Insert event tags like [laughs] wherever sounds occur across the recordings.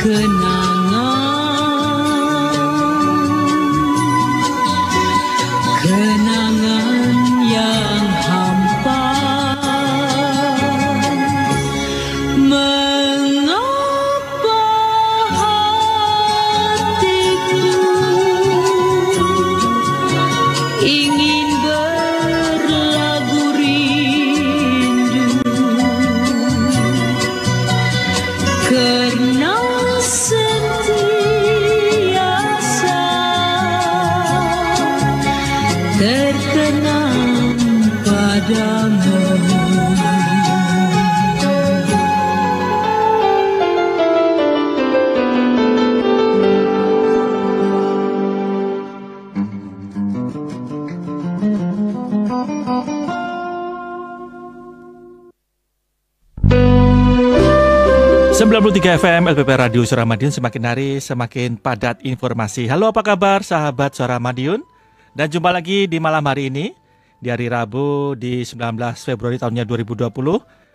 可能 Tiga FM LPP Radio Suara Madiun semakin hari semakin padat informasi. Halo apa kabar sahabat Suara Madiun? Dan jumpa lagi di malam hari ini di hari Rabu di 19 Februari tahunnya 2020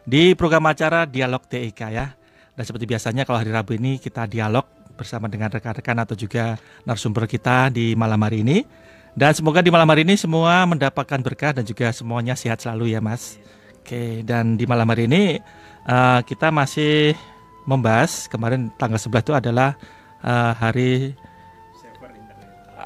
di program acara Dialog TIK ya. Dan seperti biasanya kalau hari Rabu ini kita dialog bersama dengan rekan-rekan atau juga narasumber kita di malam hari ini. Dan semoga di malam hari ini semua mendapatkan berkah dan juga semuanya sehat selalu ya Mas. Oke, dan di malam hari ini uh, kita masih membahas kemarin tanggal 11 itu adalah eh, hari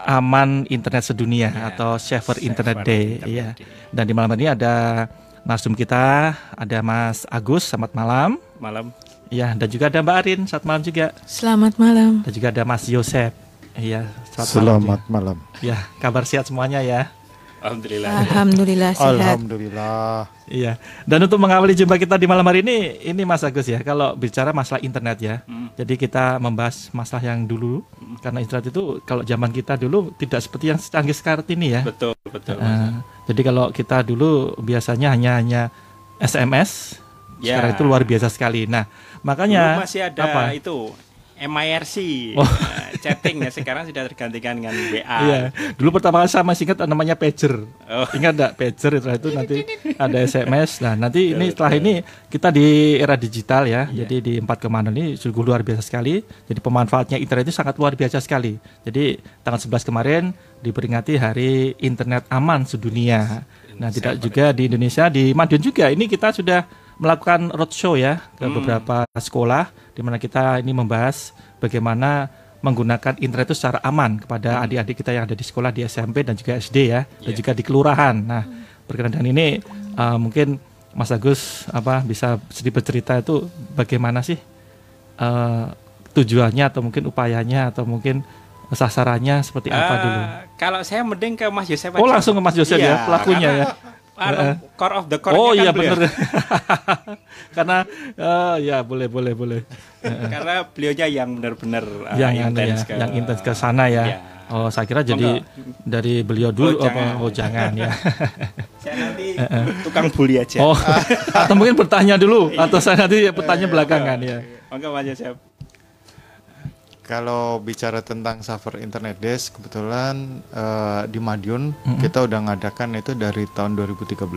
aman internet sedunia atau Safer Internet Day ya. Dan di malam ini ada narsum kita, ada Mas Agus, selamat malam. Malam. Ya, dan juga ada Mbak Arin, selamat malam juga. Selamat malam. Dan juga ada Mas Yosep. Iya, selamat, malam. Selamat juga. malam. Ya, kabar sehat semuanya ya. Alhamdulillah. Alhamdulillah sehat. Alhamdulillah. Iya. Dan untuk mengawali jumpa kita di malam hari ini, ini Mas Agus ya. Kalau bicara masalah internet ya, jadi kita membahas masalah yang dulu, karena internet itu kalau zaman kita dulu tidak seperti yang canggih sekarang ini ya. Betul, betul. Eh, jadi kalau kita dulu biasanya hanya hanya SMS, Ya. sekarang itu luar biasa sekali. Nah, makanya Dulu masih ada apa? itu MIRC Oh. eh, chatting ya sekarang sudah tergantikan dengan WA. Iya, dulu pertama kali saya masih ingat namanya pager. Oh. Ingat enggak pager itu itu nanti ada SMS. Nah, nanti ini setelah ini kita di era digital ya. Iya. Jadi di empat ke mana ini sungguh luar biasa sekali. Jadi pemanfaatnya internet itu sangat luar biasa sekali. Jadi tanggal 11 kemarin diperingati Hari Internet Aman Sedunia. Nah, tidak juga di Indonesia di Madiun juga. Ini kita sudah melakukan roadshow ya ke Hmm. beberapa sekolah di mana kita ini membahas bagaimana menggunakan internet itu secara aman kepada adik-adik kita yang ada di sekolah di SMP dan juga SD ya dan Iya. juga di kelurahan. Nah, berkenaan dengan ini uh, mungkin Mas Agus apa bisa sedikit bercerita itu bagaimana sih uh, tujuannya atau mungkin upayanya atau mungkin sasarannya seperti apa Eh, dulu? Kalau saya mending ke Mas Yosef Oh aja. langsung ke Mas Yosef Iya, ya pelakunya ya. Anu, core of the core Oh iya kan beliau. benar. [laughs] Karena eh, ya boleh boleh boleh. Karena beliaunya yang benar-benar uh, yang anu ya, intens ke yang intens ke sana ya. Iya. Oh, saya kira jadi dari beliau dulu Oh, apa jangan. oh jangan ya. [laughs] Saya nanti tukang bully aja. oh, [laughs] atau mungkin bertanya dulu atau saya nanti bertanya belakangan ya. Monggo Mas Yosef. Kalau bicara tentang server internet desk, kebetulan eh, di Madiun kita udah ngadakan itu dari tahun 2013.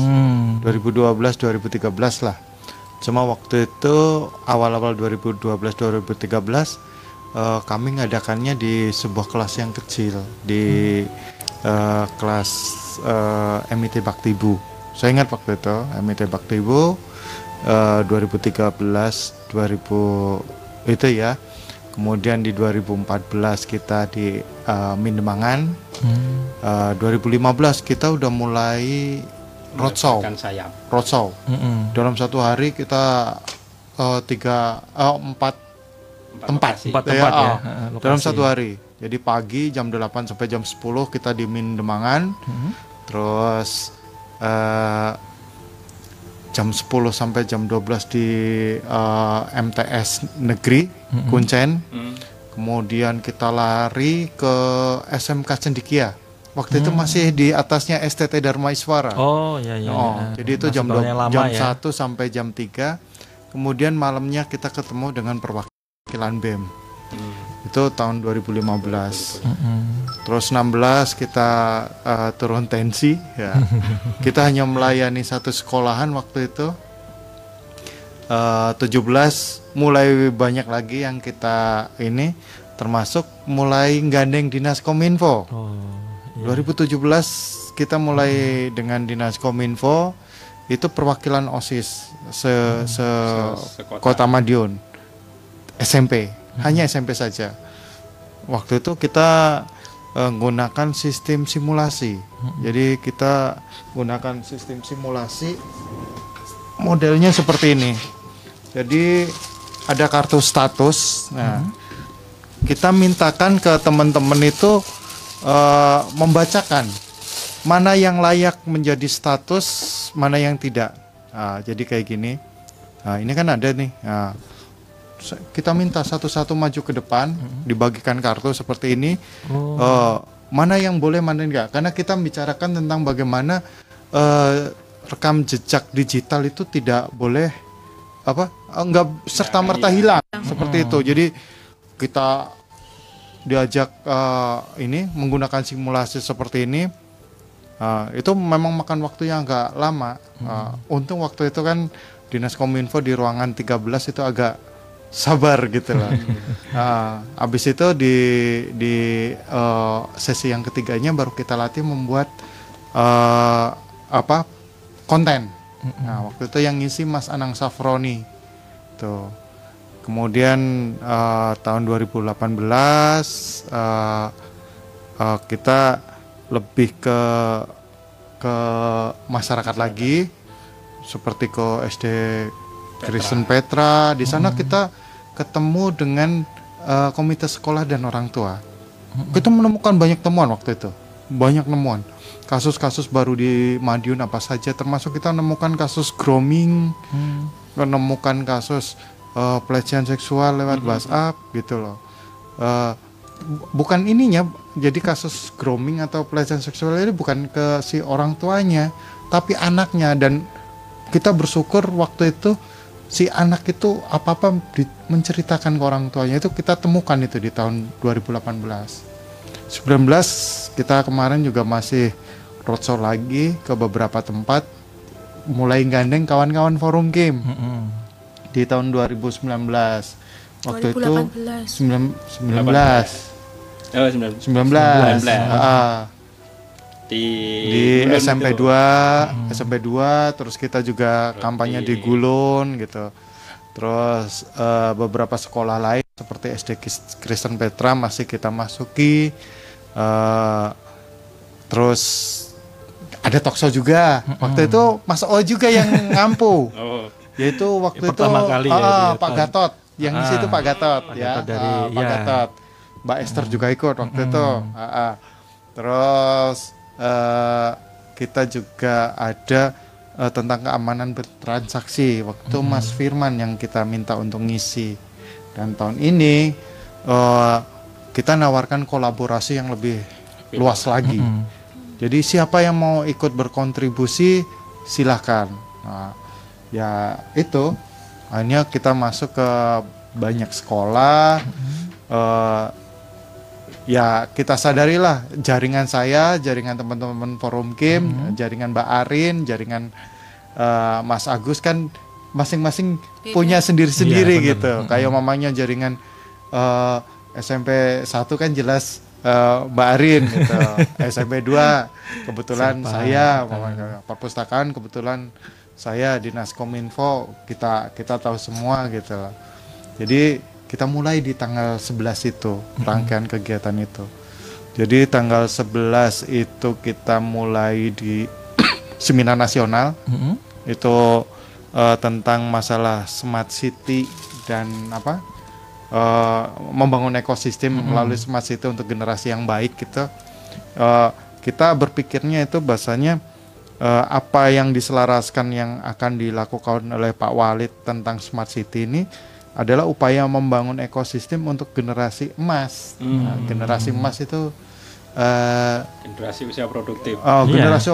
Hmm. 2012 2013 lah. Cuma waktu itu awal-awal 2012 2013 eh, kami ngadakannya di sebuah kelas yang kecil di eh, kelas eh, MIT Baktibu. Saya ingat waktu itu MIT Baktibu eh, 2013 2000 itu ya. Kemudian di 2014 kita di eh, Mindemangan. Hmm. Eh, 2015 kita udah mulai roadshow sayap. roadshow Mm-mm. dalam satu hari kita eh, tiga eh, empat tempat. Empat Ya, tempat ya. eh, lokasi. dalam satu hari jadi pagi jam 8 sampai jam 10 kita di Mindemangan Hmm. terus eh, jam 10 sampai jam 12 di eh, MTS negeri Kuncen Hmm. kemudian kita lari ke SMK Cendikia waktu itu masih di atasnya STT Dharma Iswara Oh ya ya. Oh, ya. jadi itu Masih jam tahun dua- yang lama jam ya. 1 sampai jam 3. Kemudian malamnya kita ketemu dengan perwakilan BEM. Hmm. Itu tahun 2015. Mm-mm. Terus 16 kita eh, turun tensi ya. [laughs] kita hanya melayani satu sekolahan waktu itu. Eh, 17 mulai banyak lagi yang kita ini termasuk mulai gandeng Dinas Kominfo. Oh. iya. 2017 kita mulai dengan Dinas Kominfo itu perwakilan OSIS se. Kota Madiun SMP hanya SMP saja waktu itu kita menggunakan sistem simulasi jadi kita gunakan sistem simulasi modelnya seperti ini jadi ada kartu status nah kita mintakan ke teman-teman itu eh, membacakan mana yang layak menjadi status, mana yang tidak. Nah, jadi kayak gini. Nah, ini kan ada nih. Nah, kita minta satu-satu maju ke depan, dibagikan kartu seperti ini. Oh. Eh, mana yang boleh, mana yang enggak. Karena kita membicarakan tentang bagaimana eh, rekam jejak digital itu tidak boleh apa enggak serta merta hilang seperti itu. Jadi kita diajak eh, ini menggunakan simulasi seperti ini eh, itu memang makan waktu yang agak lama. Eh, untung waktu itu kan dinas kominfo di ruangan 13 itu agak sabar gitu lah. Nah, habis itu di di eh, sesi yang ketiganya baru kita latih membuat eh, apa konten. Nah, waktu itu yang ngisi Mas Anang Safroni. Tuh. Kemudian eh, tahun 2018 eh, eh, kita lebih ke ke masyarakat lagi seperti ke SD Kristen Petra. Di sana kita ketemu dengan eh, komite sekolah dan orang tua. Kita menemukan banyak temuan waktu itu. banyak nemuan kasus-kasus baru di Madiun apa saja termasuk kita menemukan kasus grooming Hmm. menemukan kasus eh, pelecehan seksual lewat WhatsApp gitu loh bu- bukan ininya jadi kasus grooming atau pelecehan seksual ini bukan ke si orang tuanya tapi anaknya dan kita bersyukur waktu itu si anak itu apa apa menceritakan ke orang tuanya itu kita temukan itu di tahun 2018 19 kita kemarin juga masih roadshow lagi ke beberapa tempat mulai gandeng kawan-kawan forum game Mm-mm. di tahun 2019 waktu itu 2018. 19 19 Oh, 19. 19 19. Ah, Di, di Gulun SMP itu. 2 SMP 2 terus kita juga kampanye di Gulun gitu. Terus eh, beberapa sekolah lain seperti SD Kristen Petra masih kita masuki. Eh, terus ada tokso juga. Waktu itu Mas O juga yang [laughs] ngampu. Oh, yaitu waktu Ya, itu kali ya, ah, di Pak tahun- Gatot. Yang di Ah, situ Pak Gatot Pak ya. Gatot dari- Ah, Pak ya. Gatot. Mbak Esther juga ikut waktu itu. Ah, ah. terus eh, kita juga ada eh, tentang keamanan bertransaksi. Waktu Mas Firman yang kita minta untuk ngisi. Dan tahun ini eh, kita nawarkan kolaborasi yang lebih luas lagi. Mm. jadi siapa yang mau ikut berkontribusi silahkan. Nah, ya itu. Akhirnya kita masuk ke banyak sekolah. eh, ya kita sadarilah jaringan saya, jaringan teman-teman forum game, jaringan Mbak Arin, jaringan eh, Mas Agus kan masing-masing punya sendiri-sendiri Iya, benar. gitu. Kayak mamanya jaringan eh, SMP 1 kan jelas eh, Mbak Arin gitu. [laughs] SMP 2 kebetulan Siapa? saya mamanya perpustakaan kebetulan saya dinas kominfo kita kita tahu semua gitu. Jadi kita mulai di tanggal 11 itu rangkaian kegiatan itu. Jadi tanggal 11 itu kita mulai di [clears throat] seminar nasional Mm-mm. itu eh, tentang masalah smart city dan apa eh, membangun ekosistem melalui smart city untuk generasi yang baik gitu Eh, kita berpikirnya itu bahasanya eh, apa yang diselaraskan yang akan dilakukan oleh Pak Walid tentang smart city ini adalah upaya membangun ekosistem untuk generasi emas Nah, generasi emas itu eh, generasi usia produktif. Oh, Iya. generasi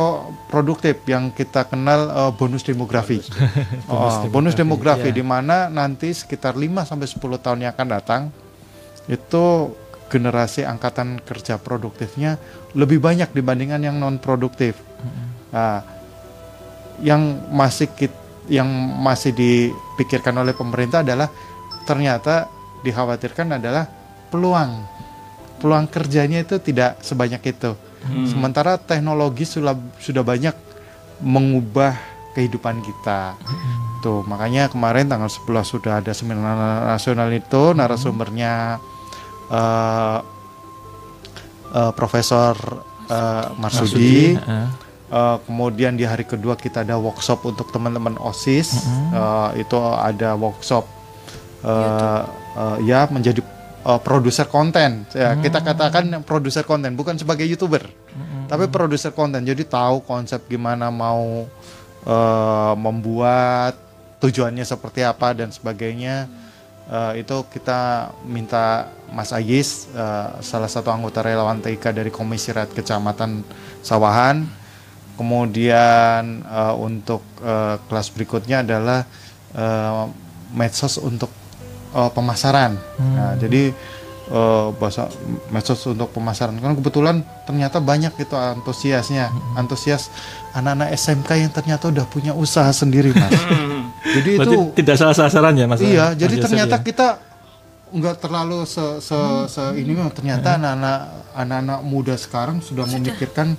produktif yang kita kenal eh, bonus demografi. [laughs] Oh, bonus demografi iya. di mana nanti sekitar 5 sampai 10 tahun yang akan datang itu generasi angkatan kerja produktifnya lebih banyak dibandingkan yang non produktif. Nah, yang masih kit- yang masih dipikirkan oleh pemerintah adalah ternyata dikhawatirkan adalah peluang peluang kerjanya itu tidak sebanyak itu. Sementara teknologi sudah sudah banyak mengubah kehidupan kita. Tuh, makanya kemarin tanggal 11 sudah ada seminar nasional itu narasumbernya eh, eh, Profesor eh, Marsudi. Kemudian di hari kedua kita ada workshop untuk teman-teman OSIS. Eh, itu ada workshop eh, ya menjadi eh, produser konten. Ya, kita katakan produser konten bukan sebagai YouTuber. Tapi produser konten. Jadi tahu konsep gimana mau eh, membuat tujuannya seperti apa dan sebagainya. Eh, itu kita minta Mas Agis, eh, salah satu anggota relawan TIK dari Komisi Rakyat Kecamatan Sawahan, Kemudian eh, untuk eh, kelas berikutnya adalah eh, medsos untuk eh, pemasaran. Nah, jadi eh, bahasa medsos untuk pemasaran kan kebetulan ternyata banyak itu antusiasnya, antusias anak-anak SMK yang ternyata udah punya usaha sendiri, Mas. jadi Berarti itu tidak salah sasaran ya Mas? Iya, Mas jadi Yosef ternyata ya? kita nggak terlalu se, se, se- ini mah ternyata anak-anak anak-anak muda sekarang sudah memikirkan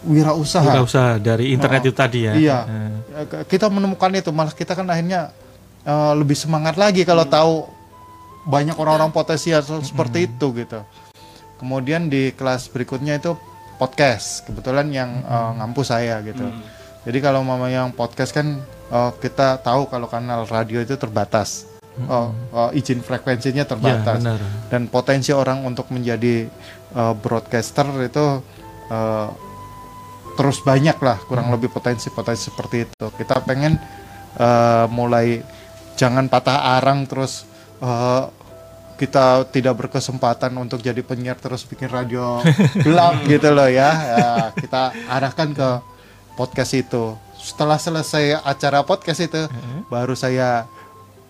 wirausaha. Buka usaha dari internet Oh, itu tadi ya. Iya. Ya, k- Kita menemukan itu malah kita kan akhirnya eh, lebih semangat lagi kalau tahu banyak orang-orang potensial seperti itu gitu. Kemudian di kelas berikutnya itu podcast. Kebetulan yang eh, ngampu saya gitu. Jadi kalau mama yang podcast kan eh, kita tahu kalau kanal radio itu terbatas. Oh, oh, izin frekuensinya Ya, terbatas benar. dan potensi orang untuk menjadi uh, broadcaster itu eh, terus banyak lah kurang lebih potensi-potensi seperti itu kita pengen eh, mulai jangan patah arang terus eh, kita tidak berkesempatan untuk jadi penyiar terus bikin radio [laughs] gelap gitu loh ya. Ya, kita arahkan ke podcast itu. Setelah selesai acara podcast itu baru saya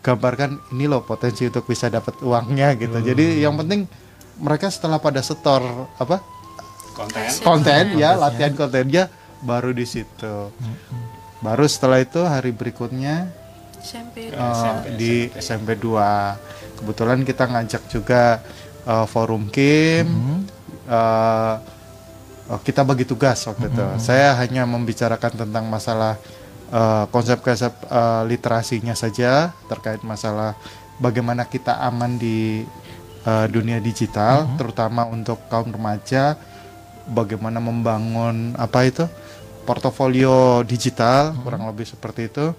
gambarkan ini loh potensi untuk bisa dapat uangnya gitu. Jadi yang penting mereka setelah pada setor apa konten. konten ya latihan kontennya baru di situ. Baru setelah itu hari berikutnya SMP eh, di SMP 2 kebetulan kita ngajak juga eh, forum Kim. Eh, eh, kita bagi tugas waktu itu. Saya hanya membicarakan tentang masalah eh, konsep-konsep eh, literasinya saja terkait masalah bagaimana kita aman di eh, dunia digital terutama untuk kaum remaja. Bagaimana membangun apa itu portofolio digital kurang lebih seperti itu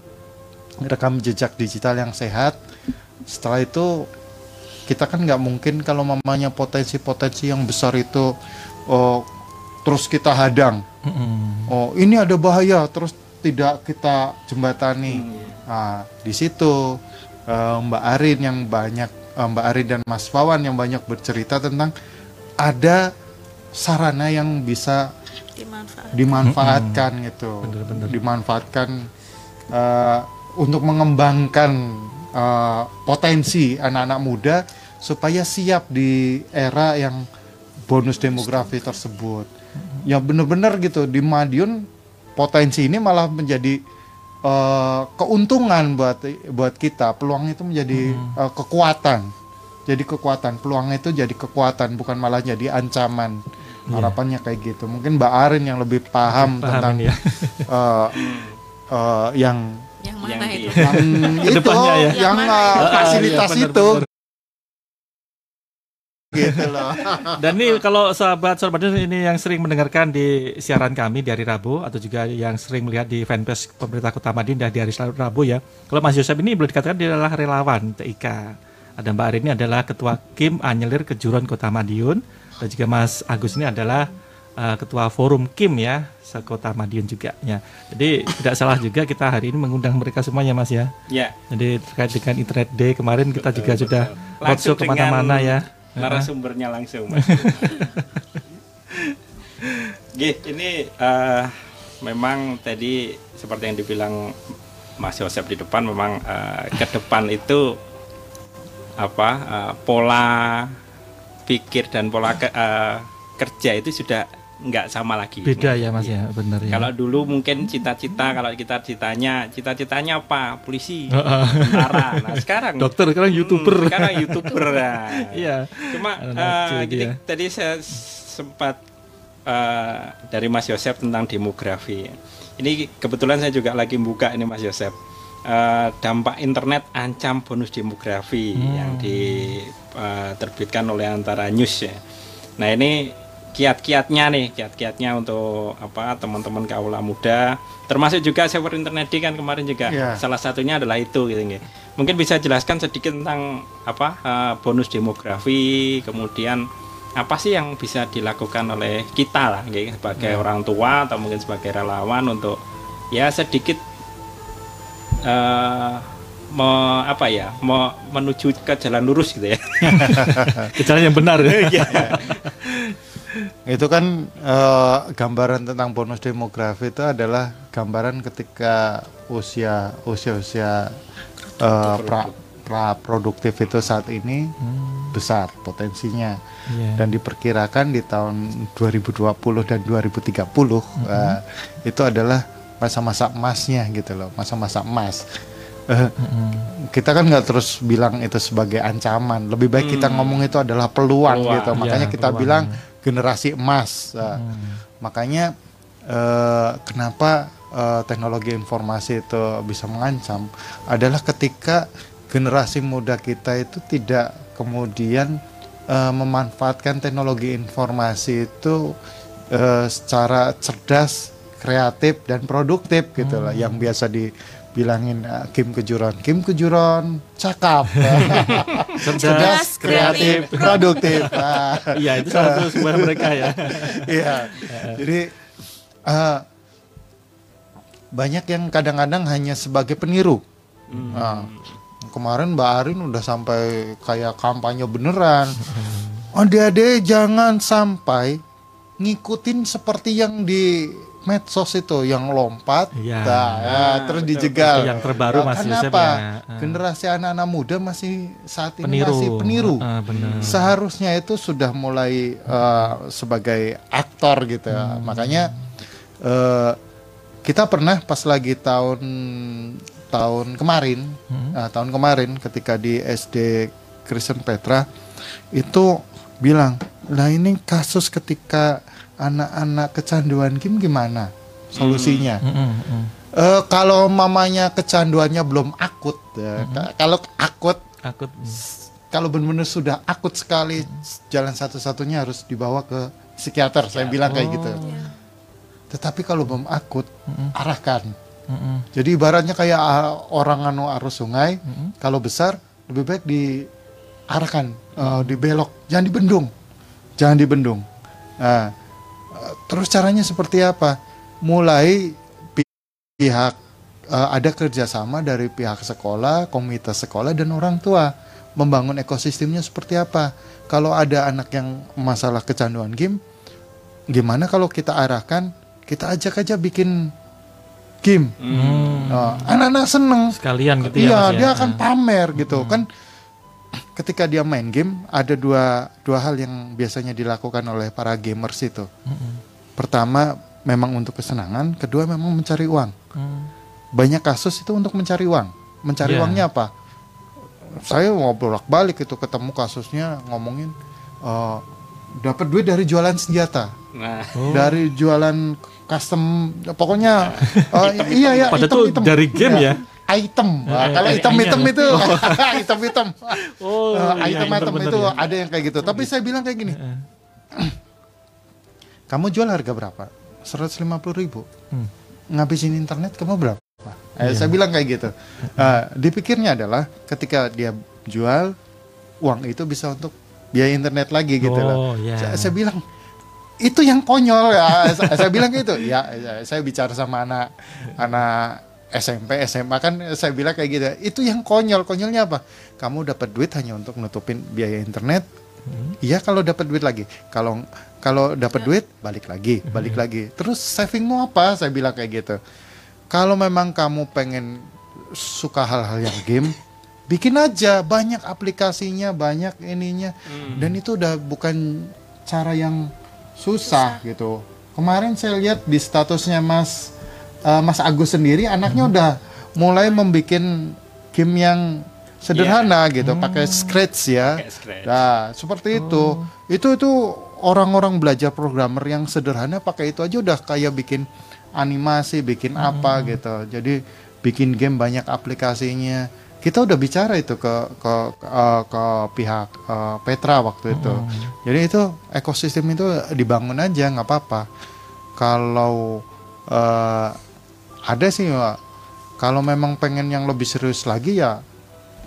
rekam jejak digital yang sehat. Setelah itu kita kan nggak mungkin kalau mamanya potensi-potensi yang besar itu oh, terus kita hadang. Oh ini ada bahaya terus tidak kita jembatani. Nah di situ eh, Mbak Arin yang banyak eh, Mbak Arin dan Mas Wawan yang banyak bercerita tentang ada sarana yang bisa dimanfaat dimanfaatkan gitu. Bener-bener. dimanfaatkan eh, untuk mengembangkan eh, potensi anak-anak muda supaya siap di era yang bonus demografi tersebut. Ya benar-benar gitu di Madiun potensi ini malah menjadi eh, keuntungan buat buat kita. Peluang itu menjadi eh, kekuatan. Jadi kekuatan. Peluangnya itu jadi kekuatan bukan malah jadi ancaman. Harapannya kayak gitu. Mungkin Mbak Arin yang lebih paham, Paham tentang ya. eh, eh, yang yang mana Yang itu [laughs] yang itu ya. yang Yang itu? fasilitas iya, itu gitu loh [laughs] Dan ini kalau sahabat sahabat ini yang sering mendengarkan di siaran kami di hari Rabu atau juga yang sering melihat di fanpage pemerintah Kota Madiun di hari Rabu ya. Kalau Mas Yosef ini boleh dikatakan dia adalah relawan TIK. Ada Mbak Arin ini adalah Ketua Kim Anyelir Kejuruan Kota Madiun dan juga Mas Agus ini adalah uh, Ketua Forum Kim ya sekota Madiun juga ya. Jadi tidak salah juga kita hari ini mengundang mereka semuanya Mas ya. ya Jadi terkait dengan Internet Day kemarin kita Betul, juga betul. sudah Langsung roadshow ke mana-mana ya. narasumbernya langsung Mas. [laughs] Gih, ini eh, memang tadi seperti yang dibilang Mas Yosep di depan memang eh, ke depan itu apa eh, pola pikir dan pola ke- eh, kerja itu sudah nggak sama lagi. Beda ya Mas ya, benar ya. Kalau dulu mungkin cita-cita kalau kita ditanya cita-citanya apa polisi, Heeh. tentara. Nah sekarang Dokter sekarang YouTuber. Hmm, sekarang youtuber nah. Iya. Cuma lucu gini, dia. tadi saya sempat eh, dari Mas Yosep tentang demografi. Ini kebetulan saya juga lagi buka ini Mas Yosep. Eh, dampak internet ancam bonus demografi Hmm. yang diterbitkan oleh antara news ya. Nah ini kiat-kiatnya nih, kiat-kiatnya untuk apa teman-teman kaula muda, termasuk juga server internet di kan kemarin juga Iya. salah satunya adalah itu gitu nggih. Mungkin bisa jelaskan sedikit tentang apa eh, bonus demografi, kemudian apa sih yang bisa dilakukan oleh kita lah nggih, sebagai orang tua atau mungkin sebagai relawan untuk ya sedikit eh me- apa ya, me- menuju ke jalan lurus gitu ya. [laughs] Ke jalan yang benar ya. [laughs] itu kan eh, gambaran tentang bonus demografi itu adalah gambaran ketika usia usia usia eh, pra pra produktif itu saat ini besar potensinya. Iya. dan diperkirakan di tahun 2020 dan 2030 eh, itu adalah masa-masa emasnya gitu loh masa-masa emas. Eh, kita kan nggak terus bilang itu sebagai ancaman. Lebih baik kita ngomong itu adalah peluang, Peluang, gitu. Makanya iya, kita peluang. bilang generasi emas. Eh, makanya eh, kenapa eh, teknologi informasi itu bisa mengancam? Adalah ketika generasi muda kita itu tidak kemudian eh, memanfaatkan teknologi informasi itu eh, secara cerdas, kreatif dan produktif gitu lah yang biasa bilangin ah, Kim Kejuron, Kim Kejuron cakap, [laughs] Cerdas, kreatif, produktif. [laughs] Iya, itu salah satu sebuah mereka ya. [laughs] Iya. Jadi eh, banyak yang kadang-kadang hanya sebagai peniru. Nah, kemarin Mbak Arin udah sampai kayak kampanye beneran. Adik-adik jangan sampai ngikutin seperti yang di medsos itu yang lompat, Iya. nah, ya, terus dijegal. Yang terbaru Nah, Mas Yosef Kenapa? ya. Ah. Generasi anak-anak muda masih saat ini Peniru. masih peniru Ah, benar. seharusnya itu sudah mulai eh, sebagai aktor gitu ya. Hmm. Makanya eh, kita pernah pas lagi tahun tahun kemarin, Hmm. nah, tahun kemarin ketika di SD Kristen Petra itu bilang, "Lah ini kasus ketika anak-anak kecanduan game gimana solusinya?" Mm, mm, mm. Eh, kalau mamanya kecanduannya belum akut, ya, Hmm. ka- kalau akut Akut. kalau benar-benar sudah akut sekali jalan satu-satunya harus dibawa ke psikiater saya bilang kayak gitu tetapi kalau belum akut arahkan Mm, mm. jadi ibaratnya kayak ah, orang anu arus sungai kalau besar lebih baik diarahkan eh, dibelok jangan dibendung jangan dibendung nah terus caranya seperti apa mulai pi- pihak eh, ada kerjasama dari pihak sekolah komunitas sekolah dan orang tua membangun ekosistemnya seperti apa kalau ada anak yang masalah kecanduan game gimana kalau kita arahkan kita ajak aja bikin game Hmm. Oh, anak-anak seneng Sekalian gitu ya. iya Mas, ya. dia akan Ah. pamer gitu kan ketika dia main game ada dua dua hal yang biasanya dilakukan oleh para gamers itu. Pertama memang untuk kesenangan kedua memang mencari uang. Hmm. banyak kasus itu untuk mencari uang. Mencari Iya. uangnya apa? Saya mau bolak balik itu ketemu kasusnya ngomongin eh, dapat duit dari jualan senjata. Nah, Oh. dari jualan custom pokoknya eh, iya ya Padahal tuh dari game ya? Item. Nah, Eh, kalau eh, item-item iya. itu. [laughs] item-item Oh, Eh, iya, item-item itu ya. ada yang kayak gitu. Tapi saya bilang kayak gini. Eh, kamu jual harga berapa? 150.000 ribu. Hmm. ngabisin internet kamu berapa? Eh, Iya. saya bilang kayak gitu. Eh, dipikirnya adalah ketika dia jual uang itu bisa untuk biaya internet lagi gitu loh. Oh, iya. saya, saya bilang itu yang konyol. [laughs] Ya saya, saya bilang gitu. Ya ya, saya bicara sama anak anak SMP SMA kan saya bilang kayak gitu. Itu yang konyol. Konyolnya apa? Kamu dapat duit hanya untuk nutupin biaya internet. Iya kalau dapat duit lagi. Kalau kalau dapat duit balik lagi balik lagi. Terus savingmu apa? Saya bilang kayak gitu. Kalau memang kamu pengen suka hal-hal yang game bikin aja. Banyak aplikasinya banyak ininya. Dan itu udah bukan cara yang susah, gitu. Kemarin saya lihat di statusnya Mas eh, Mas Agus sendiri anaknya udah mulai membuat game yang sederhana gitu pakai Scratch ya. Pakai Scratch. nah seperti itu. Itu itu orang-orang belajar programmer yang sederhana pakai itu aja udah kayak bikin animasi bikin apa gitu. Jadi bikin game banyak aplikasinya. Kita udah bicara itu ke ke ke, eh, ke pihak eh, Petra waktu itu. Jadi itu ekosistem itu dibangun aja nggak apa-apa. Kalau eh, ada sih Pak, kalau memang pengen yang lebih serius lagi ya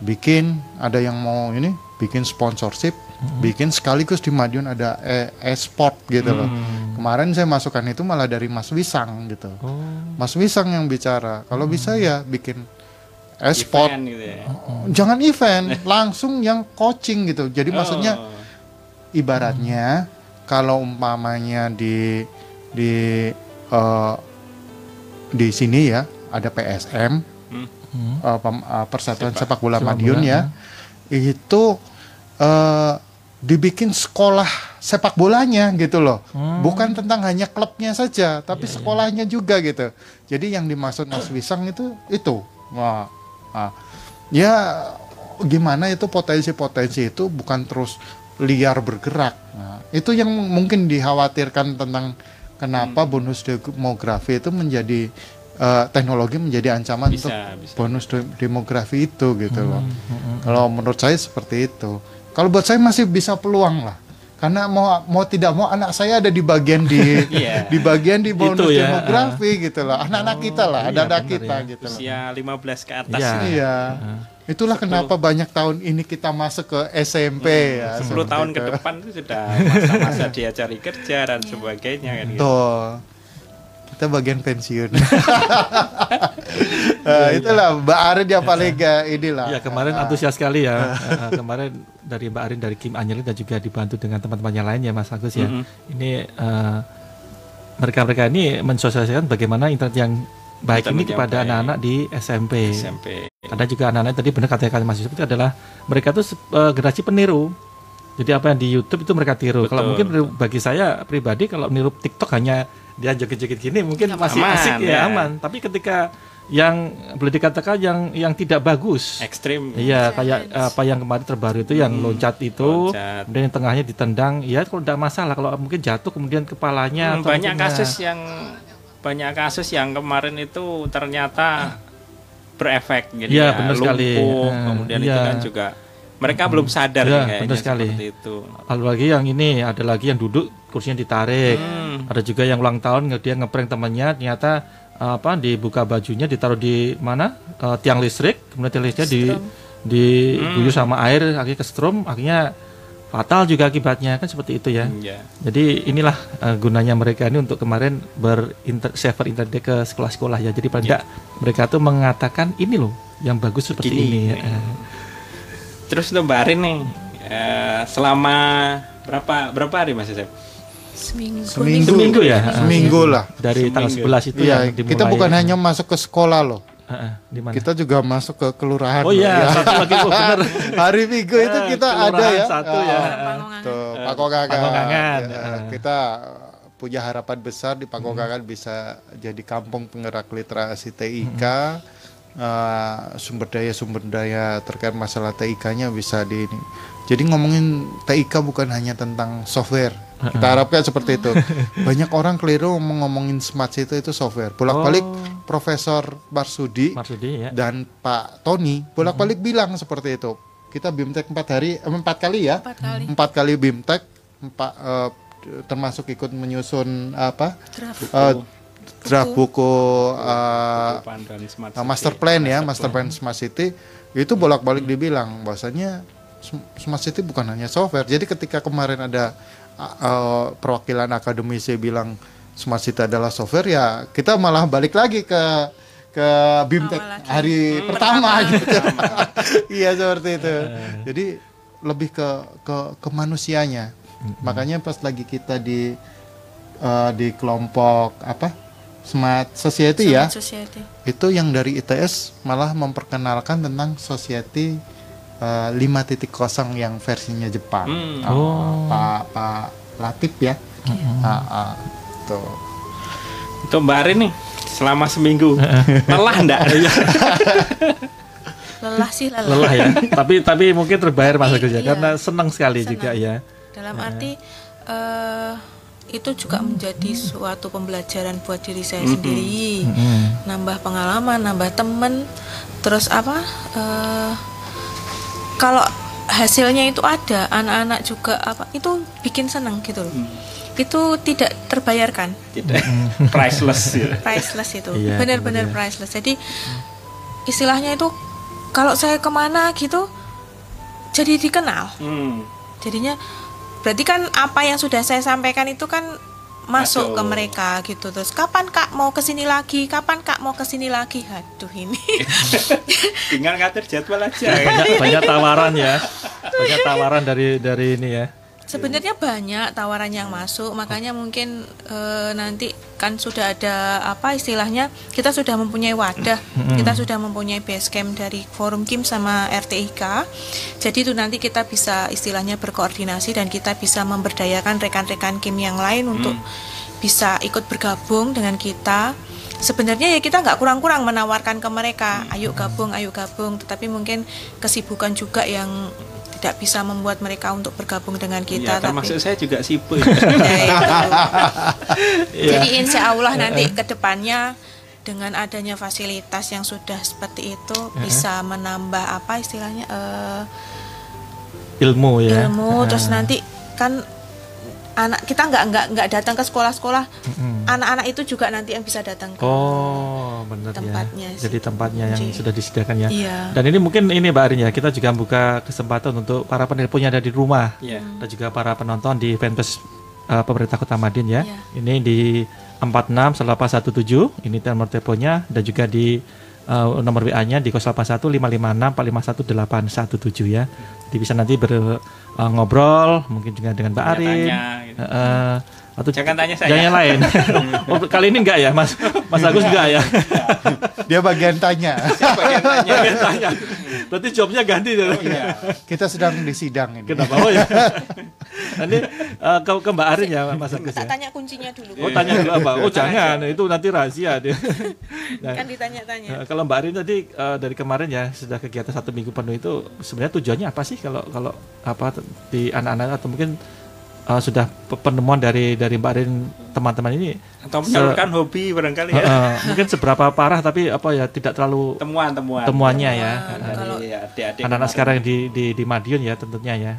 bikin ada yang mau ini bikin sponsorship bikin sekaligus di Madiun ada e- e-sport gitu loh. Kemarin saya masukkan itu malah dari Mas Wisang gitu. Oh. Mas Wisang yang bicara. Kalau bisa ya bikin e-sport. Event gitu ya. jangan event langsung yang coaching gitu. Jadi maksudnya Oh. ibaratnya kalau umpamanya di di eh, di sini ya ada PSM Hmm. eh, Persatuan Sepak Bola Sepak Madiun bola, ya. itu eh, dibikin sekolah sepak bolanya gitu loh. Bukan tentang hanya klubnya saja tapi sekolahnya juga gitu. Jadi yang dimaksud Mas Wisang itu itu. Wah ah. ya gimana itu potensi-potensi itu bukan terus liar bergerak. Nah, itu yang mungkin dikhawatirkan tentang kenapa bonus demografi itu menjadi eh, teknologi menjadi ancaman Bisa, untuk bisa. bonus de- demografi itu gitu loh kalau menurut saya seperti itu kalau buat saya masih bisa peluang lah karena mau mau tidak mau anak saya ada di bagian di [laughs] Iya. di bagian di bonus Itu ya, demografi gitu loh anak-anak kita lah iya, ada anak benar kita ya. gitu loh Usia 15 ke atas. Iya. ini. iya itulah kenapa banyak tahun ini kita masuk ke SMP ya 10 seperti tahun ke itu. depan itu sudah masa-masa dia cari kerja dan sebagainya kan gitu. Tuh. Kita bagian pensiun. Nah, [laughs] itulah Mbak Arin yang paling ga- inilah. Ya kemarin antusias sekali ya. [laughs] Eh, kemarin dari Mbak Arin dari Kim Anjali dan juga dibantu dengan teman-teman yang lain ya Mas Agus ya. Ini eh, mereka-mereka ini mensosialisasikan bagaimana internet yang baik Internet ini yang kepada anak-anak di SMP. SMP. Ada juga anak-anak tadi benar kata Mas Yusuf itu adalah mereka tuh eh, generasi peniru. Jadi apa yang di YouTube itu mereka tiru. Kalau Betul. mungkin bagi saya pribadi kalau niru TikTok hanya dia joget-joget gini mungkin masih Aman, asik ya, ya. aman. Tapi ketika yang boleh dikatakan yang yang tidak bagus. Ekstrim. Iya, kayak apa yang kemarin terbaru itu yang loncat itu, loncat. kemudian yang tengahnya ditendang. Ya, kalau tidak masalah. Kalau mungkin jatuh kemudian kepalanya. Hmm, atau banyak mungkin, kasus ya, yang banyak kasus yang kemarin itu ternyata berefek jadi Iya, ya, benar sekali. lumpuh, Eh, kemudian iya. itu kan juga mereka belum sadar ya, kayaknya benar sekali. itu. Lalu lagi yang ini ada lagi yang duduk kursinya ditarik. Hmm. Ada juga yang ulang tahun dia ngeprank temannya ternyata eh, apa dibuka bajunya ditaruh di mana Eh, tiang listrik kemudian tiang listriknya di diguyur sama air akhirnya kesetrum akhirnya fatal juga akibatnya kan seperti itu ya. Iya. Jadi inilah eh, gunanya mereka ini untuk kemarin berinter server internet ke sekolah-sekolah ya. Jadi paling tidak mereka tuh mengatakan ini loh yang bagus seperti Gini, ini. Eh, Terus untuk Mbak Arin nih eh, selama berapa berapa hari Mas Yosef? Seminggu. Seminggu. Seminggu ya? Seminggu lah. dari tanggal Seminggu. 11 itu Iya, yang dimulai. kita bukan hanya masuk ke sekolah loh. Eh, eh, di mana? Kita juga masuk ke kelurahan. Oh iya, ya. satu lagi oh, benar. [laughs] Hari Minggu itu Eh, kita ada ya. satu Ah, ya. Pakongan. Tuh. Pakogangan, Ya, eh. Kita punya harapan besar di Pakogangan bisa jadi kampung penggerak literasi TIK. Eh, sumber daya sumber daya terkait masalah TIK-nya bisa di ini. Jadi ngomongin TIK bukan hanya tentang software. Kita harapkan seperti itu. [laughs] Banyak orang keliru ngomongin smart city itu software. Bolak-balik Oh. Profesor Marsudi Marsudi ya. dan Pak Tony bolak-balik bilang seperti itu. Kita bimtek empat hari, eh, empat kali ya, Empat kali. empat kali bimtek, empat eh, termasuk ikut menyusun apa Draft. eh, draft buku eh, uh, city. master plan ya, master plan smart city itu bolak-balik dibilang bahwasanya sm- smart city bukan hanya software. Jadi ketika kemarin ada uh, perwakilan akademisi bilang smart city adalah software ya kita malah balik lagi ke ke bimtek Awal lagi. hari pertama gitu. [laughs] iya seperti itu. Jadi lebih ke ke ke manusianya. Makanya pas lagi kita di uh, di kelompok apa? Smart Society ya Smart Society. itu yang dari ITS malah memperkenalkan tentang society eh, 5.0 yang versinya Jepang. Hmm. Ah, Oh. Pak Pak Latif ya. Ah, ah, tuh. Untuk Mbak Arin nih selama seminggu [laughs] lelah enggak? Lelah sih lelah. Lelah ya. tapi tapi mungkin terbayar Mas Agus ya Iya. karena senang sekali Senang. juga ya. Dalam arti eh, itu juga menjadi suatu pembelajaran buat diri saya sendiri. Nambah pengalaman, nambah temen. Terus apa? eh, kalau hasilnya itu ada, anak-anak juga apa? Itu bikin senang gitu loh. Itu tidak terbayarkan. Tidak. [laughs] Priceless ya. priceless itu Iya, benar-benar benar. priceless jadi istilahnya itu kalau saya ke mana gitu jadi dikenal Hmm. jadinya berarti kan apa yang sudah saya sampaikan itu kan masuk Masuk. ke mereka gitu terus kapan kak mau ke sini lagi kapan kak mau ke sini lagi aduh ini Tinggal ngatur jadwal aja. Banyak banyak tawaran ya. [laughs] Banyak tawaran dari dari ini ya. Sebenarnya banyak tawaran yang masuk makanya mungkin eh, nanti kan sudah ada apa istilahnya kita sudah mempunyai wadah kita sudah mempunyai base camp dari forum Kim sama RTIK jadi itu nanti kita bisa istilahnya berkoordinasi dan kita bisa memberdayakan rekan-rekan Kim yang lain untuk bisa ikut bergabung dengan kita. Sebenarnya ya kita nggak kurang-kurang menawarkan ke mereka ayo gabung ayo gabung. Tetapi mungkin kesibukan juga yang tidak bisa membuat mereka untuk bergabung dengan Iya, kita tapi termasuk saya juga sibuk. [laughs] Ya. Iya. Jadi insya Allah nanti ke depannya dengan adanya fasilitas yang sudah seperti itu bisa menambah apa istilahnya eh, Ilmu ya. ilmu terus nanti kan anak kita nggak nggak nggak datang ke sekolah-sekolah anak-anak itu juga nanti yang bisa datang ke Oh, benar Tempatnya ya. sih. Jadi tempatnya yang sudah disediakan ya. iya Dan ini mungkin ini Mbak Arin ya, kita juga buka kesempatan untuk para penelpon yang ada di rumah Iya. dan juga para penonton di fanpage uh, pemerintah Kota Madin ya. Iya. Ini di 461817 ini nomor teleponnya dan juga di uh, nomor WA-nya di 081 556 451 817 ya. Jadi bisa nanti ber uh, ngobrol mungkin juga dengan Mbak Arin. Tanya-tanya gitu. Uh, atau Jangan tanya saya. Jangan yang lain. [laughs] oh, kali ini enggak ya, Mas? Mas Agus enggak ya? [laughs] Dia bagian tanya. Siapa yang tanya? Berarti jobnya ganti deh. Iya. Kita sedang di sidang ini. Kenapa? Oh ya. [laughs] Nanti uh, ke, ke Mbak Arin ya, Mas Agus ya. tanya kuncinya dulu Oh tanya dulu apa? Oh jangan, itu nanti rahasia dia. Nah, kan ditanya-tanya eh, kalau Mbak Arin tadi eh, dari kemarin ya sudah kegiatan satu minggu penuh itu sebenarnya tujuannya apa sih kalau kalau apa di anak-anak atau mungkin eh, sudah pe- penemuan dari dari Mbak Arin teman-teman ini Atau menyalurkan hobi barangkali ya. eh, mungkin seberapa parah tapi apa ya tidak terlalu Temuan-temuan. temuannya ya Dari Kalau- adik-adik anak-anak sekarang di di di Madiun ya tentunya ya.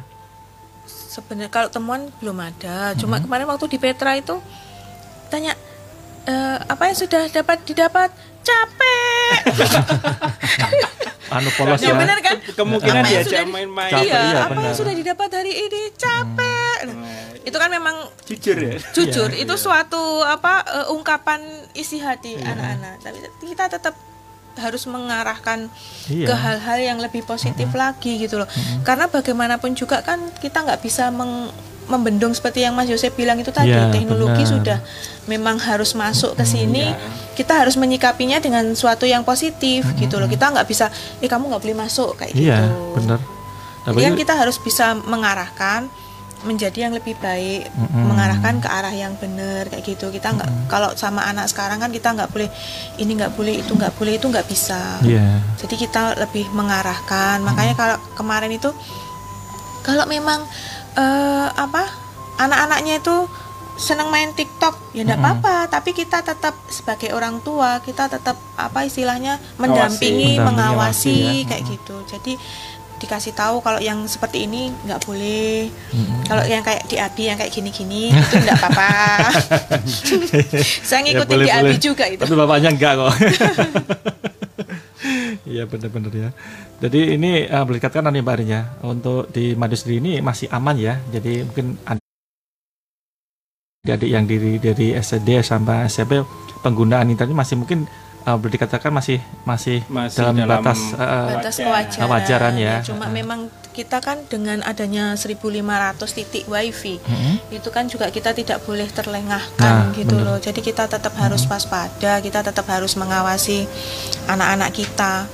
sebenarnya kalau temuan belum ada cuma Mm-hmm. kemarin waktu di Petra itu tanya "Eh, apa yang sudah dapat didapat capek [laughs] Anu polos ya ya. benar kan Kemungkinan Apa yang diajak sudah main-main. Capek, iya, iya, apa benar. yang sudah didapat hari ini capek Nah, itu kan memang Jujur ya. jujur Iya, itu suatu apa eh, ungkapan isi hati Iya. anak-anak tapi kita tetap harus mengarahkan Iya. ke hal-hal yang lebih positif lagi gitu loh karena bagaimanapun juga kan kita nggak bisa meng- membendung seperti yang Mas Yosef bilang itu tadi Iya, teknologi benar. Sudah memang harus masuk ke sini Iya. kita harus menyikapinya dengan suatu yang positif gitu loh kita nggak bisa eh kamu nggak boleh masuk kayak Iya, gitu benar. Nah, jadi kan kita harus bisa mengarahkan menjadi yang lebih baik, Mm-mm. mengarahkan ke arah yang benar kayak gitu. Kita nggak kalau sama anak sekarang kan kita nggak boleh ini nggak boleh itu nggak boleh itu nggak bisa. Iya. Jadi kita lebih mengarahkan. Makanya kalau kemarin itu kalau memang eh, apa anak-anaknya itu senang main TikTok ya enggak Mm-mm. apa-apa tapi kita tetap sebagai orang tua kita tetap apa istilahnya mendampingi Mendampingi, mengawasi awasi ya. kayak gitu jadi dikasih tahu kalau yang seperti ini nggak boleh Mm-mm. kalau yang kayak di Abi yang kayak gini-gini [laughs] itu enggak apa-apa [laughs] saya ngikutin Ya, boleh, di Abi boleh. juga itu Tapi bapaknya enggak kok. [laughs] Iya benar-benar ya. Jadi ini uh, boleh dikatakan nih Mbak Arin ya, untuk di Madu sendiri ini masih aman ya. Jadi mungkin adik-adik yang dari dari SD sampai SMP penggunaan internet masih mungkin uh, boleh dikatakan masih masih, Masih dalam, dalam batas uh, batas wajar. kewajaran, Kewajaran ya. cuma Heeh. memang kita kan dengan adanya 1500 titik wifi mm-mm. itu kan juga kita tidak boleh Nah, terlengahkan gitu bener. loh. Jadi kita tetap harus waspada, kita tetap harus mengawasi anak-anak kita,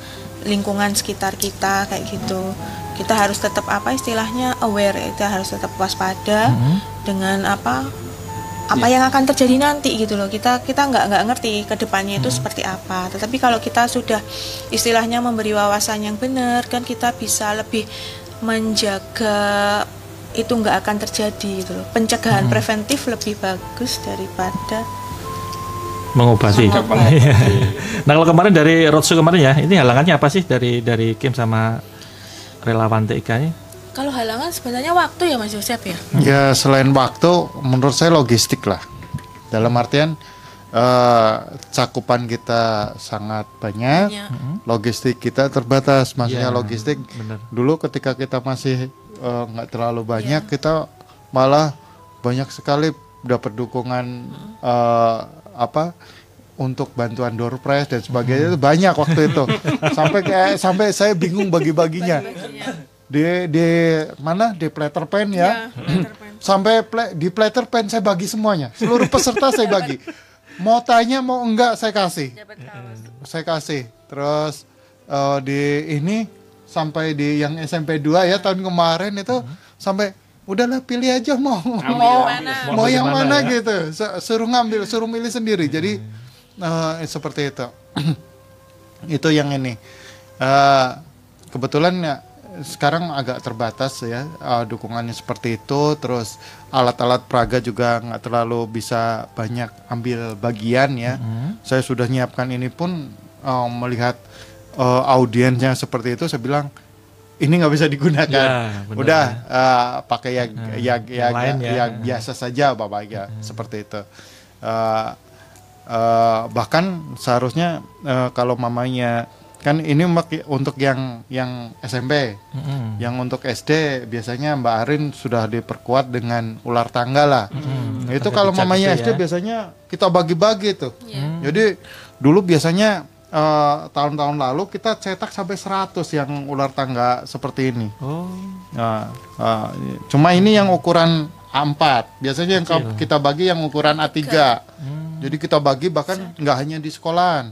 lingkungan sekitar kita kayak gitu. Kita harus tetap apa istilahnya aware, kita harus tetap waspada Mm-mm. dengan apa apa yang akan terjadi nanti gitu loh. Kita kita nggak nggak ngerti ke depannya itu seperti apa. Tetapi kalau kita sudah istilahnya memberi wawasan yang benar kan kita bisa lebih menjaga itu nggak akan terjadi gitu loh. Pencegahan preventif lebih bagus daripada mengobati. Mengobati. [laughs] Iya. nah kalau kemarin dari roadshow kemarin ya, ini halangannya apa sih dari dari Kim sama relawan TIK ini? kalau halangan sebenarnya waktu ya Mas Yosep ya. Ya selain waktu, menurut saya logistik lah. Dalam artian eh, cakupan kita sangat banyak, Ya. logistik kita terbatas. Maksudnya Iya, logistik. benar. dulu ketika kita masih eh, nggak terlalu banyak, kita malah banyak sekali dapat dukungan eh, apa untuk bantuan door prize dan sebagainya. Itu banyak waktu itu. [laughs] Sampai kayak sampai saya bingung bagi-baginya. Di di mana? Di platter pen ya. Sampai pla- di platter pen saya bagi semuanya. Seluruh peserta saya bagi [laughs] mau tanya mau enggak saya kasih. Saya kasih. Terus eh, di ini sampai di yang SMP 2 ya tahun kemarin itu sampai udahlah pilih aja mau mau mana. mau Mau yang mana ya? gitu. Su- suruh ngambil suruh milih sendiri. Jadi eh, seperti itu. [clears throat] Itu yang ini. Eh, kebetulan ya sekarang agak terbatas ya eh, dukungannya seperti itu terus alat-alat praga juga nggak terlalu bisa banyak ambil bagian ya saya sudah nyiapkan ini pun eh, melihat eh, audiensnya seperti itu saya bilang ini nggak bisa digunakan. Ya. Udah eh, pakai yang Nah, yang yang yang, lain ya. yang biasa saja bapak ya seperti itu. Eh, eh, bahkan seharusnya eh, kalau mamanya kan ini untuk yang yang SMP, Mm-mm. yang untuk SD biasanya Mbak Arin sudah diperkuat dengan ular tangga lah. Nah, itu kalau mamanya itu SD ya. biasanya kita bagi-bagi tuh. Iya. Jadi dulu biasanya eh, tahun-tahun lalu kita cetak sampai 100 yang ular tangga seperti ini. Oh, Nah, eh, cuma ini yang ukuran A4. Biasanya yang kita bagi yang ukuran A3. Jadi kita bagi bahkan nggak hanya di sekolahan.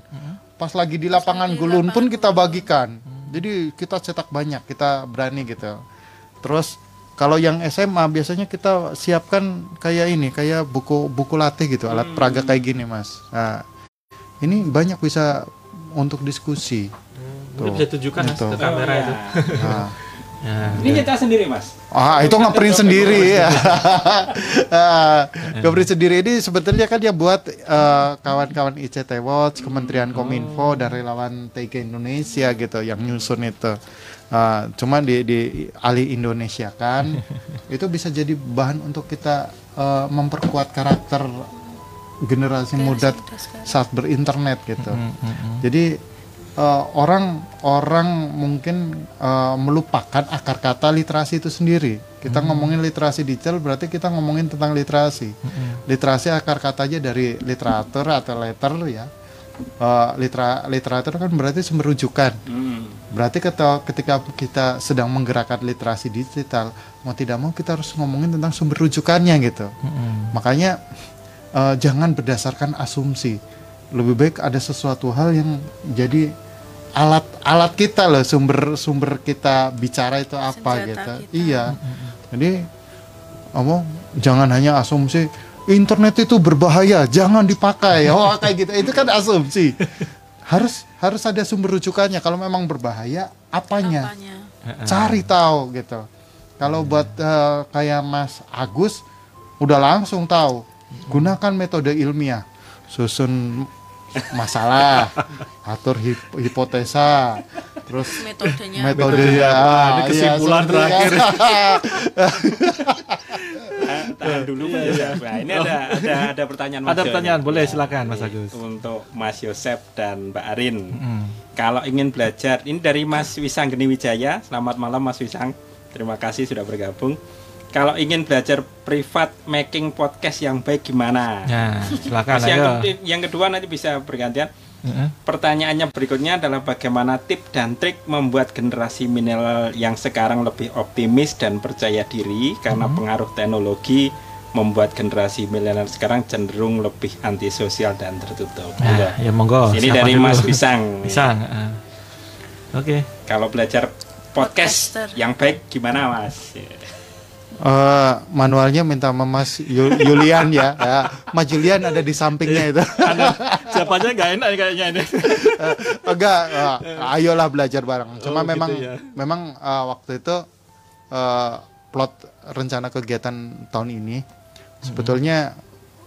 Pas lagi di lapangan di gulun pun kita bagikan. Jadi kita cetak banyak, kita berani gitu. Terus kalau yang SMA biasanya kita siapkan kayak ini, kayak buku buku latih gitu, alat peraga kayak gini, Mas. Nah, ini banyak bisa untuk diskusi. mungkin bisa tunjukkan Mas, Itu. ke kamera Oh, itu. ya. Nah, [laughs] Ya, Ini nyetak sendiri mas. Ah, itu ngeprint sendiri ya. Ah, [laughs] ngeprint sendiri ini sebetulnya kan dia buat eh, kawan-kawan ICT Watch, Kementerian Kominfo dan relawan TK Indonesia gitu yang nyusun itu. Ah, cuma di di alih Indonesia kan [laughs] itu bisa jadi bahan untuk kita eh, memperkuat karakter generasi muda saat berinternet gitu. Mm, mm, mm. Jadi eh, orang orang mungkin eh, melupakan akar kata literasi itu sendiri. Kita ngomongin literasi digital berarti kita ngomongin tentang literasi. Literasi akar katanya dari literatur atau letter ya. Eh, litera literatur kan berarti sumber rujukan. Hmm. Berarti ketika, kita sedang menggerakkan literasi digital, mau tidak mau kita harus ngomongin tentang sumber rujukannya gitu. Mm-mm. Makanya eh, jangan berdasarkan asumsi. Lebih baik ada sesuatu hal yang jadi alat alat kita loh sumber sumber kita bicara itu apa Senjata gitu. kita. Iya. Jadi ngomong jangan hanya asumsi internet itu berbahaya, jangan dipakai. Oh [laughs] kayak gitu. Itu kan asumsi. Harus harus ada sumber rujukannya. Kalau memang berbahaya, apanya? Apanya? cari tahu gitu. Kalau buat eh, kayak Mas Agus udah langsung tahu gunakan metode ilmiah susun masalah atur hip- hipotesa terus Metodenya. metode Metode ya apa? Ini iya, kesimpulan seperti terakhir. Ah, tahan dulu Mas Yosep. Nah, ini ada ada ada pertanyaan Mas Ada pertanyaan, boleh Ya, silakan, Mas Agus. Untuk Mas Yosep dan Mbak Arin. Mm. Kalau ingin belajar, ini dari Mas Wisang Geni Wijaya. Selamat malam Mas Wisang. Terima kasih sudah bergabung. Kalau ingin belajar privat making podcast yang baik gimana? Nah, silakan Terus yang, ke- yang kedua nanti bisa bergantian. Mm-mm. Pertanyaannya berikutnya adalah bagaimana tip dan trik membuat generasi milenial yang sekarang lebih optimis dan percaya diri karena pengaruh teknologi membuat generasi milenial sekarang cenderung lebih antisosial dan tertutup. Nah, ya monggo. Ini dari dulu? Mas Pisang. Pisang. ah. Oke. Kalau belajar podcast Podcaster. yang baik gimana Mas? Eh, manualnya minta sama Mas Yulian ya. ya. Mas Julian ada di sampingnya itu. Siapa aja nggak enak kayaknya ini. Eh, enggak eh, ayolah belajar bareng cuma Oh, gitu memang ya. memang eh, waktu itu eh, plot rencana kegiatan tahun ini sebetulnya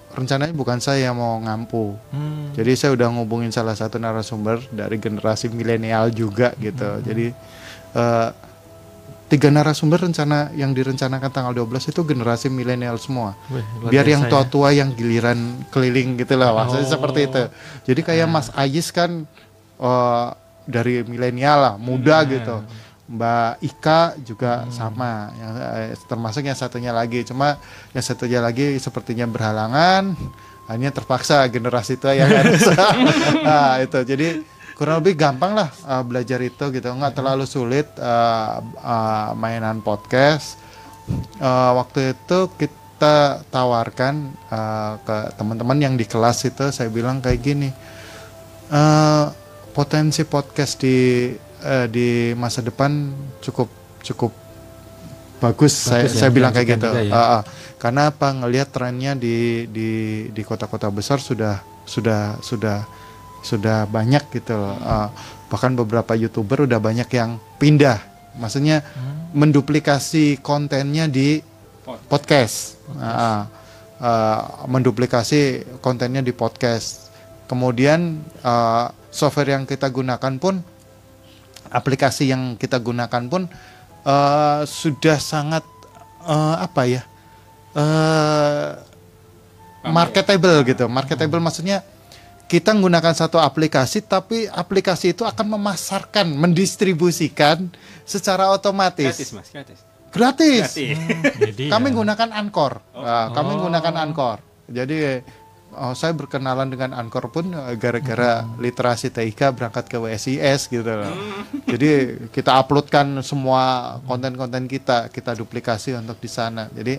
rencananya bukan saya yang mau ngampu Hmm. jadi saya udah ngubungin salah satu narasumber dari generasi milenial juga gitu jadi eh, tiga narasumber rencana yang direncanakan tanggal 12 itu generasi milenial semua. Wih, biar yang ya. tua-tua yang giliran keliling gitu lah maksudnya Oh. seperti itu. Jadi kayak Mas Ayis kan eh, dari milenial lah muda Hmm. gitu. Mbak Ika juga sama yang eh, termasuk yang satunya lagi. Cuma yang satunya lagi sepertinya berhalangan hanya terpaksa generasi tua yang harus. [laughs] [laughs] Nah itu. Jadi kurang lebih gampang lah eh, belajar itu gitu. Nggak terlalu sulit eh, eh, mainan podcast. Eh, waktu itu kita tawarkan eh, ke teman-teman yang di kelas itu saya bilang kayak gini eh, potensi podcast di eh, di masa depan cukup cukup bagus, saya, Bagus ya, saya bilang kayak gitu. ya. Ah, ah. karena apa? Ngelihat trennya di di di kota-kota besar sudah sudah sudah sudah banyak gitu loh. Ah, bahkan beberapa youtuber udah banyak yang pindah. Maksudnya menduplikasi kontennya di podcast. Ah, ah, menduplikasi kontennya di podcast. Kemudian ah, software yang kita gunakan pun aplikasi yang kita gunakan pun eh, sudah sangat eh, apa ya eh, marketable gitu. Marketable maksudnya kita menggunakan satu aplikasi tapi aplikasi itu akan memasarkan, mendistribusikan secara otomatis. Gratis mas, gratis. Gratis. Gratis. [laughs] Jadi Kami ya, menggunakan Anchor. Nah, kami menggunakan Anchor. Jadi oh, saya berkenalan dengan Anchor pun eh, gara-gara literasi TIK berangkat ke WSIS gitu loh. [laughs] Jadi kita uploadkan semua konten-konten kita, kita duplikasi untuk di sana. Jadi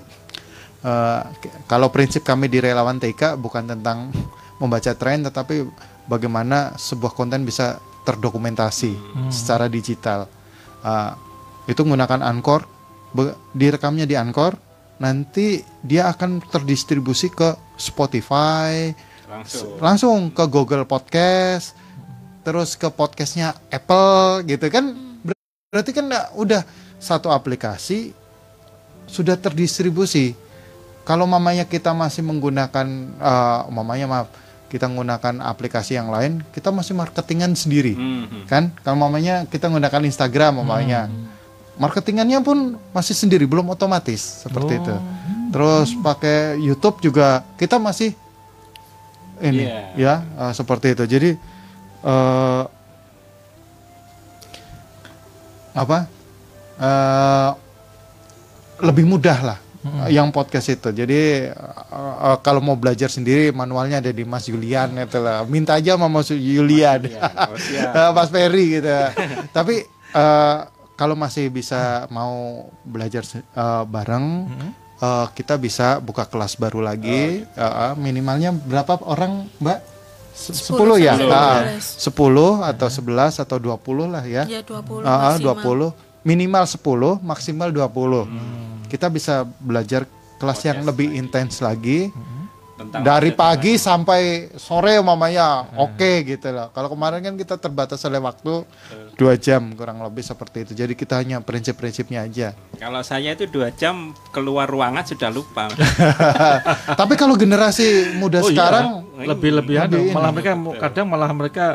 eh, k- kalau prinsip kami di relawan TIK bukan tentang membaca tren tetapi bagaimana sebuah konten bisa terdokumentasi secara digital. Ah, itu menggunakan Anchor, be- direkamnya di Anchor, nanti dia akan terdistribusi ke Spotify, Langsung. langsung ke Google Podcast, terus ke podcastnya Apple gitu kan. Ber- Berarti kan udah satu aplikasi sudah terdistribusi. Kalau mamanya kita masih menggunakan, eh, mamanya maaf, kita menggunakan aplikasi yang lain, kita masih marketingan sendiri. Mhm. kan? Kalau mamanya kita menggunakan Instagram mamanya marketingannya pun masih sendiri belum otomatis seperti itu. Terus pakai YouTube juga kita masih ini Iya. ya eh, seperti itu. Jadi eh, apa? Eh, lebih mudah lah yang podcast itu jadi eh, eh, kalau mau belajar sendiri manualnya ada di Mas Julian itu lah minta aja sama Mas Julian Oh, siap. [laughs] Eh, Mas Ferry gitu. [laughs] Tapi eh, kalau masih bisa mau belajar eh, bareng, eh, kita bisa buka kelas baru lagi. Eh, eh, minimalnya berapa orang, Mbak? Se- Sepuluh 10 ya? sampai Ah, 12. 10 atau 11 atau 20 lah ya. Ya 20 Ah, ah, maksimal. 20 minimal 10 maksimal 20 kita bisa belajar kelas yang lebih intens lagi. Tentang dari pagi sampai sore mamanya oke gitu loh. Kalau kemarin kan kita terbatas oleh waktu dua jam kurang lebih seperti itu. Jadi kita hanya prinsip-prinsipnya aja. Kalau saya itu dua jam keluar ruangan sudah lupa. [laughs] tapi kalau generasi muda Oh iya, sekarang lebih-lebih anu, lebih ini. malah mereka kadang malah mereka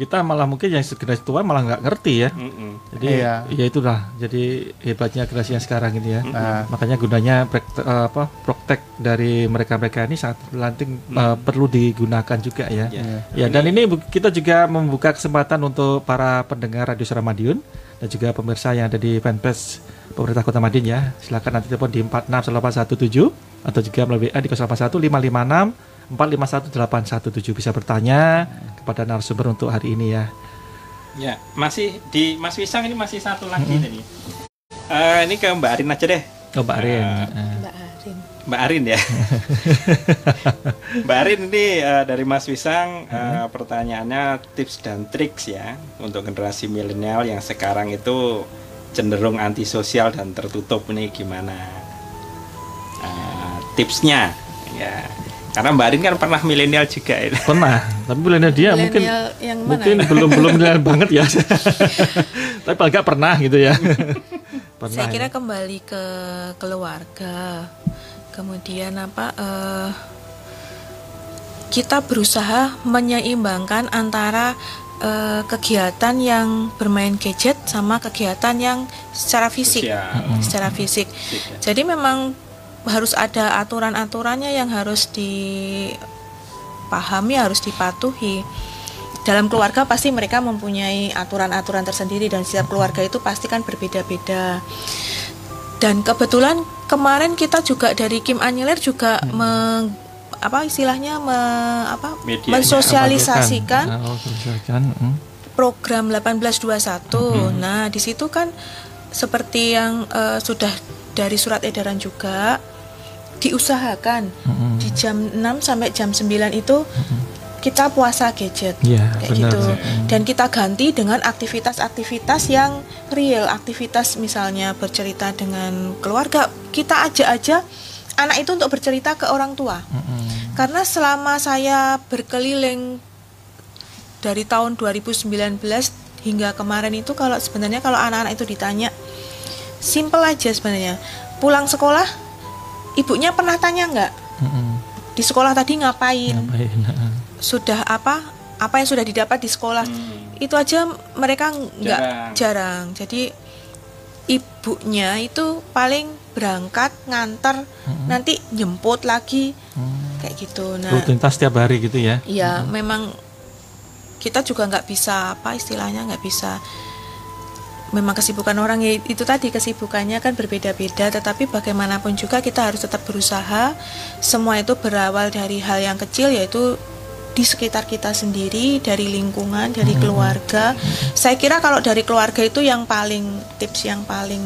kita malah mungkin yang generasi tua malah nggak ngerti ya. Mm-mm. Jadi Iya. ya itulah jadi hebatnya generasi yang sekarang ini ya. Nah. Makanya gunanya praktek, eh, apa praktek dari mereka-mereka ini sangat lanting eh, perlu digunakan juga ya. Ya. Ya dan ini kita juga membuka kesempatan untuk para pendengar Radio Suara Madiun dan juga pemirsa yang ada di fanpage pemerintah Kota Madiun ya. Silakan nanti telepon di 46817 atau juga melalui WA di 081 556 451817 bisa bertanya kepada narasumber untuk hari ini ya. Ya, masih di Mas Wisang ini masih satu lagi tadi. Eh, ini ke Mbak Arin aja deh. Oh, Mbak Rin. Ah. Eh, Mbak Arin. Mbak Arin ya. [laughs] Mbak Arin ini eh, dari Mas Wisang eh, pertanyaannya tips dan triks ya untuk generasi milenial yang sekarang itu cenderung antisosial dan tertutup ini gimana? Eh, tipsnya ya. Karena Mbak Arin kan pernah milenial juga ya. Pernah, tapi milenial dia mungkin yang mana mungkin ya? belum belum milenial [laughs] banget ya. tapi paling nggak pernah gitu ya. [laughs] pernah. Saya kira ya. kembali ke keluarga. Kemudian apa eh, kita berusaha menyeimbangkan antara eh, kegiatan yang bermain gadget sama kegiatan yang secara fisik, secara fisik. Fisik, ya. Jadi memang harus ada aturan-aturannya yang harus dipahami, harus dipatuhi. Dalam keluarga pasti mereka mempunyai aturan-aturan tersendiri dan setiap keluarga itu pasti kan berbeda-beda. Dan kebetulan kemarin kita juga dari Kim Anyeler juga meng- apa istilahnya me- apa mensosialisasikan Ah, oh, sosialisasikan. hmm. program 1821. Nah, di situ kan seperti yang eh, sudah dari surat edaran juga diusahakan Mm-mm. di jam 6 sampai jam 9 itu kita puasa gadget. Iya, kayak benar. gitu. Mm. Dan kita ganti dengan aktivitas-aktivitas yang real, aktivitas misalnya bercerita dengan keluarga. Kita ajak aja anak itu untuk bercerita ke orang tua. Mm-mm. Karena selama saya berkeliling dari tahun 2019 hingga kemarin itu kalau sebenarnya kalau anak-anak itu ditanya simple aja sebenarnya. Pulang sekolah ibunya pernah tanya nggak di sekolah tadi ngapain? Ngapain? Ah. Sudah apa? Apa yang sudah didapat di sekolah? itu aja mereka nggak Jarang. jarang. Jadi ibunya itu paling berangkat ngantar nanti jemput lagi kayak gitu. Nah, Rutinitas setiap hari gitu ya. ya memang kita juga nggak bisa apa istilahnya nggak bisa memang kesibukan orang ya itu tadi kesibukannya kan berbeda-beda tetapi bagaimanapun juga kita harus tetap berusaha. Semua itu berawal dari hal yang kecil yaitu di sekitar kita sendiri dari lingkungan dari keluarga. Saya kira kalau dari keluarga itu yang paling tips yang paling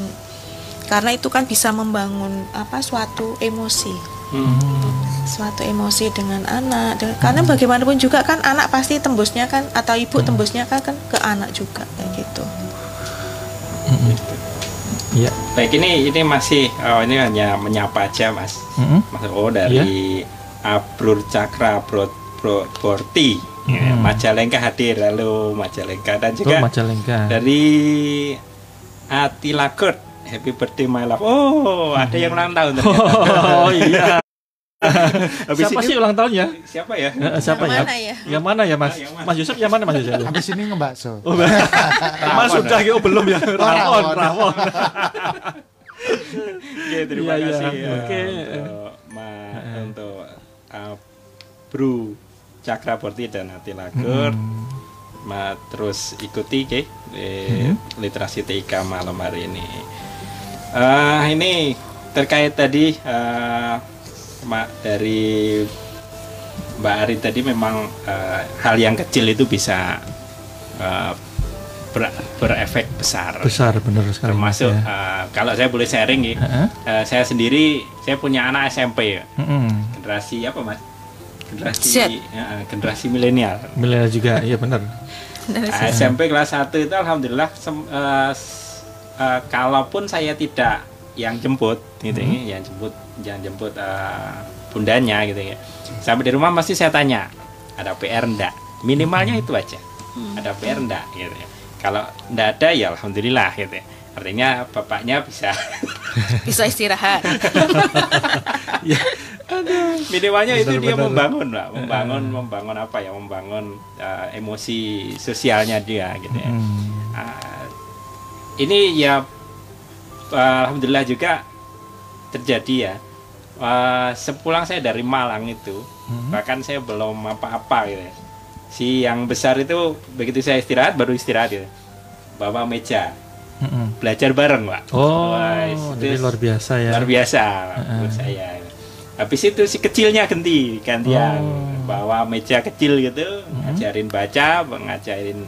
karena itu kan bisa membangun apa suatu emosi. Suatu emosi dengan anak dengan- karena bagaimanapun juga kan anak pasti tembusnya kan atau ibu tembusnya kan, kan ke anak juga kayak gitu Iya. Baik ini ini masih oh, ini hanya menyapa aja mas. Mm-mm. Mas oh dari Abrur Cakra Bro, Bro, Borti Ya, Majalengka hadir lalu Majalengka dan Tuh juga Majalengka. dari Atila Kurt Happy birthday my love. Oh, ada yang ulang tahun ternyata. [laughs] Oh iya. [laughs] Habis siapa ini- sih ulang tahunnya? Siapa ya? Eh, siapa Yang ya? mana ya? Yang mana ya Mas? Mana? Mas Yusuf yang mana Mas Yusuf? Habis ini ngebakso. Oh, Mas sudah oh belum ya? Rawon, rawon. rawon. Oke, terima iya. kasih ya, Oke. untuk ma, untuk uh, Bro Cakra Borti dan Atila Kurt. Ma, terus ikuti ke eh, literasi TIK malam hari ini. Eh, ini terkait tadi eh, Ma, dari Mbak Ari tadi memang eh, hal yang kecil itu bisa eh, ber- berefek besar. Besar benar sekali. Mas, Termasuk ya. eh, kalau saya boleh sharing ya, Heeh. eh, saya sendiri saya punya anak SMP ya, Mm-mm. generasi apa mas? Generasi Z. eh, generasi milenial. Milenial juga, iya benar. [laughs] SMP kelas 1 itu alhamdulillah sem- s- eh, kalaupun saya tidak yang jemput gitu ya, yang jemput yang jemput eh, bundanya gitu ya. Sampai di rumah masih saya tanya, ada PR enggak? Minimalnya itu aja. Ada PR enggak gitu ya. Kalau enggak ada ya alhamdulillah gitu ya. Artinya bapaknya bisa [laughs] bisa istirahat [laughs] Ya. minimalnya itu dia membangun Pak. membangun membangun apa ya membangun eh, emosi sosialnya dia gitu ya. Ah, ini ya eh, alhamdulillah juga terjadi ya Eh, sepulang saya dari Malang itu Mhm. bahkan saya belum apa-apa gitu ya. si yang besar itu begitu saya istirahat baru istirahat gitu bawa meja Mm-mm. belajar bareng pak Oh, Wah, itu jadi luar biasa ya. luar biasa menurut saya habis itu si kecilnya ganti gantian Oh. bawa meja kecil gitu ngajarin baca ngajarin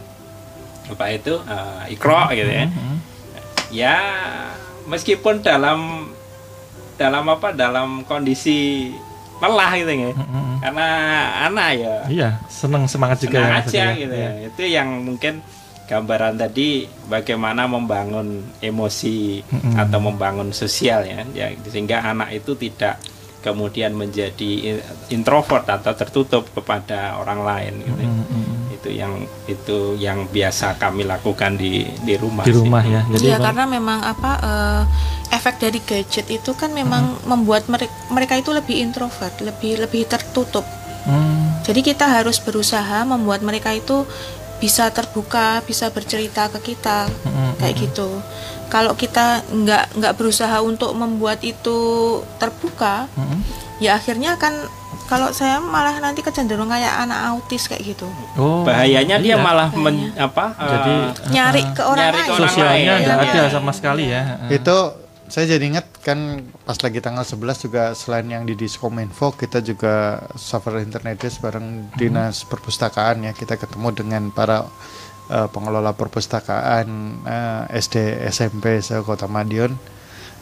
apa itu eh, ikro gitu ya Mm-mm. ya meskipun dalam dalam apa dalam kondisi lelah gitu ya Mm-mm. karena anak ya Iya, senang semangat juga senang ya, aja maksudnya. gitu Iya. ya. Itu yang mungkin gambaran tadi bagaimana membangun emosi Mm-mm. atau membangun sosial ya, ya sehingga anak itu tidak kemudian menjadi in- introvert atau tertutup kepada orang lain gitu. Mm-mm. Itu yang itu yang biasa kami lakukan di di rumah. Di sih. rumah ya. Jadi Bang, karena memang apa eh, efek dari gadget itu kan memang membuat mereka mereka itu lebih introvert, lebih lebih tertutup. Hmm, Jadi kita harus berusaha membuat mereka itu bisa terbuka, bisa bercerita ke kita mm-mm. kayak gitu. Kalau kita nggak nggak berusaha untuk membuat itu terbuka, Mm-mm. ya akhirnya kan kalau saya malah nanti kecenderungan kayak anak autis kayak gitu. Oh, Bahayanya dia iya. malah men- apa? eh, Jadi Nyari ke orang Nyari ke lain. orang sosialnya lain. nggak Iya. ada sama sekali ya. Itu saya jadi ingat kan pas lagi tanggal 11 juga selain yang di Diskominfo kita juga suffer internet bareng dinas perpustakaan ya kita ketemu dengan para eh, pengelola perpustakaan eh, SD SMP se Kota Madiun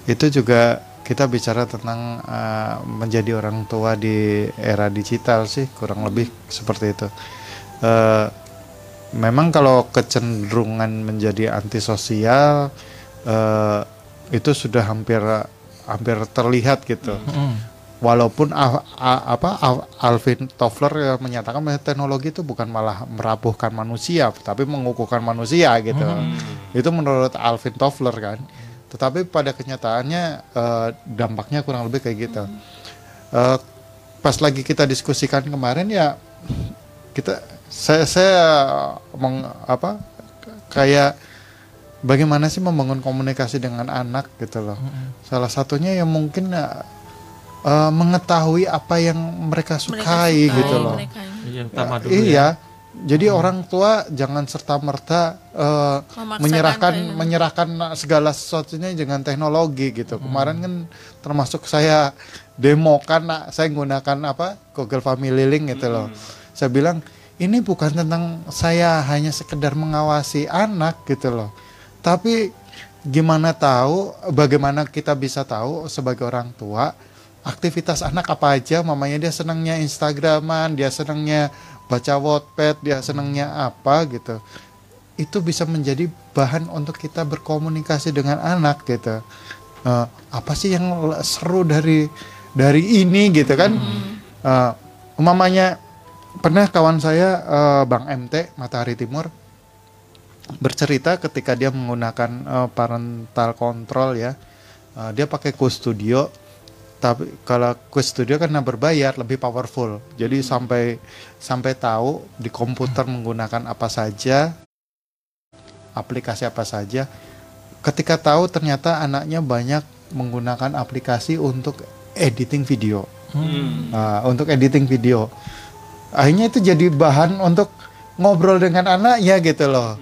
itu juga kita bicara tentang eh, menjadi orang tua di era digital sih kurang lebih seperti itu Eh, memang kalau kecenderungan menjadi antisosial eh, itu sudah hampir hampir terlihat gitu. Mm. Walaupun a- a- apa Al- Alvin Toffler ya menyatakan bahwa teknologi itu bukan malah merapuhkan manusia, tapi mengukuhkan manusia gitu. Itu menurut Alvin Toffler kan. Tetapi pada kenyataannya eh, dampaknya kurang lebih kayak gitu. Eh, pas lagi kita diskusikan kemarin ya kita saya saya meng, apa kayak bagaimana sih membangun komunikasi dengan anak gitu loh. Salah satunya yang mungkin eh, eh, mengetahui apa yang mereka sukai sukai, gitu loh. mereka Iya, yang utama dulu iya. ya. Jadi orang tua jangan serta merta Memaksakan menyerahkan ke- menyerahkan segala sesuatunya dengan teknologi gitu. Kemarin kan termasuk saya demokan nah, saya menggunakan apa Google Family Link gitu loh. Saya bilang ini bukan tentang saya hanya sekedar mengawasi anak gitu loh. Tapi gimana tahu bagaimana kita bisa tahu sebagai orang tua aktivitas anak apa aja mamanya dia senangnya Instagraman dia senangnya baca Wattpad dia senangnya apa gitu. Itu bisa menjadi bahan untuk kita berkomunikasi dengan anak gitu. Eh, apa sih yang seru dari dari ini gitu kan? Eh, umpamanya pernah kawan saya eh, Bang MT Matahari Timur bercerita ketika dia menggunakan eh, parental control ya. Eh, dia pakai Studio tapi kalau Quest Studio karena berbayar lebih powerful. Jadi sampai sampai tahu di komputer menggunakan apa saja aplikasi apa saja. Ketika tahu ternyata anaknya banyak menggunakan aplikasi untuk editing video. Hmm. Nah, untuk editing video. Akhirnya itu jadi bahan untuk ngobrol dengan anaknya gitu loh.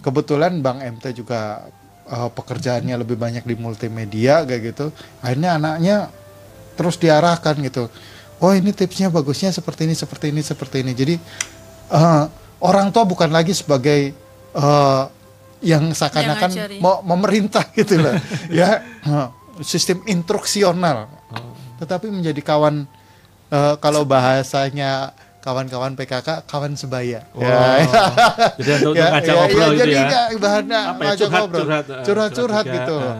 Kebetulan Bang MT juga eh, pekerjaannya lebih banyak di multimedia kayak gitu. Akhirnya anaknya terus diarahkan gitu oh ini tipsnya bagusnya seperti ini seperti ini seperti ini jadi eh, orang tua bukan lagi sebagai eh, yang seakan-akan mau memerintah gitu loh [laughs] ya eh, sistem instruksional tetapi menjadi kawan eh, kalau bahasanya kawan-kawan PKK kawan sebaya Wow. ya Jadi untuk, untuk ngajak ngobrol gitu jadi ya. nggak bahan Apa ya, ngajak curhat, ngobrol. curhat, curhat-curhat gitu eh.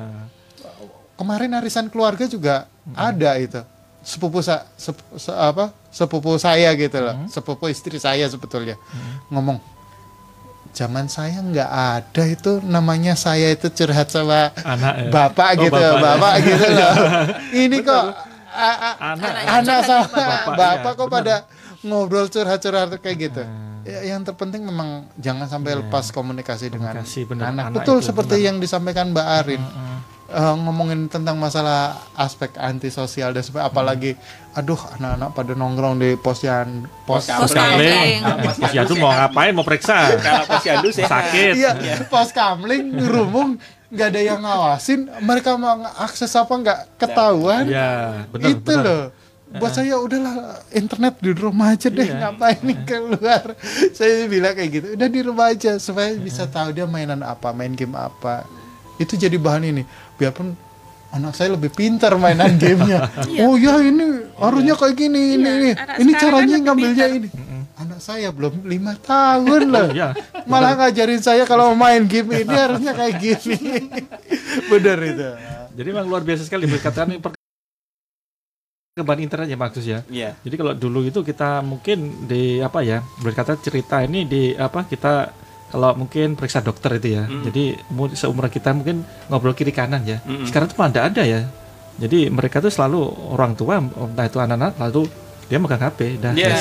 kemarin arisan keluarga juga ada itu sepupu sa, sep- se- apa sepupu saya gitu loh sepupu istri saya sebetulnya ngomong zaman saya nggak ada itu namanya saya itu curhat sama Anak ya. bapak Oh, gitu bapak, bapak, ya. gitu loh [laughs] ini kok a- a- Anak. anak sama Bapak, bapak, iya, kok benar. pada ngobrol curhat-curhat kayak gitu Ya, yang terpenting memang jangan sampai lepas komunikasi, dengan Komunikasi, benar. anak. Anak Betul itu, seperti benar. yang disampaikan Mbak Arin. Eh, ngomongin tentang masalah aspek antisosial dan sebagainya apalagi aduh anak-anak pada nongkrong di posyan pos Pos Kamling. kamling. Pos Yandu mau ngapain? Mau periksa? Kalau posyandu. Sakit. iya pos kamling rumung nggak ada yang ngawasin mereka mau akses apa nggak ketahuan Ya, benar. itu benar. loh buat saya udahlah internet di rumah aja deh Iya. ngapain nih keluar saya bilang kayak gitu udah di rumah aja supaya bisa tahu dia mainan apa main game apa itu jadi bahan ini. Biarpun anak saya lebih pintar mainan gamenya. [laughs] Oh ya ini harusnya kayak gini ini ini. anak ini caranya kan lebih ngambilnya ini. Anak saya belum lima tahun loh. Iya. malah ngajarin saya kalau main game ini harusnya kayak gini. [laughs] Bener itu. Jadi memang luar biasa sekali berkaitan perkembangan internet ya Maksud ya. Iya. Jadi kalau dulu itu kita mungkin di apa ya berkata cerita ini di apa kita kalau mungkin periksa dokter itu ya. Jadi mu- seumuran kita mungkin ngobrol kiri kanan ya. Mm-mm. Sekarang tuh malah nggak ada ya. Jadi mereka tuh selalu orang tua entah itu anak-anak lalu dia megang HP dan Iya.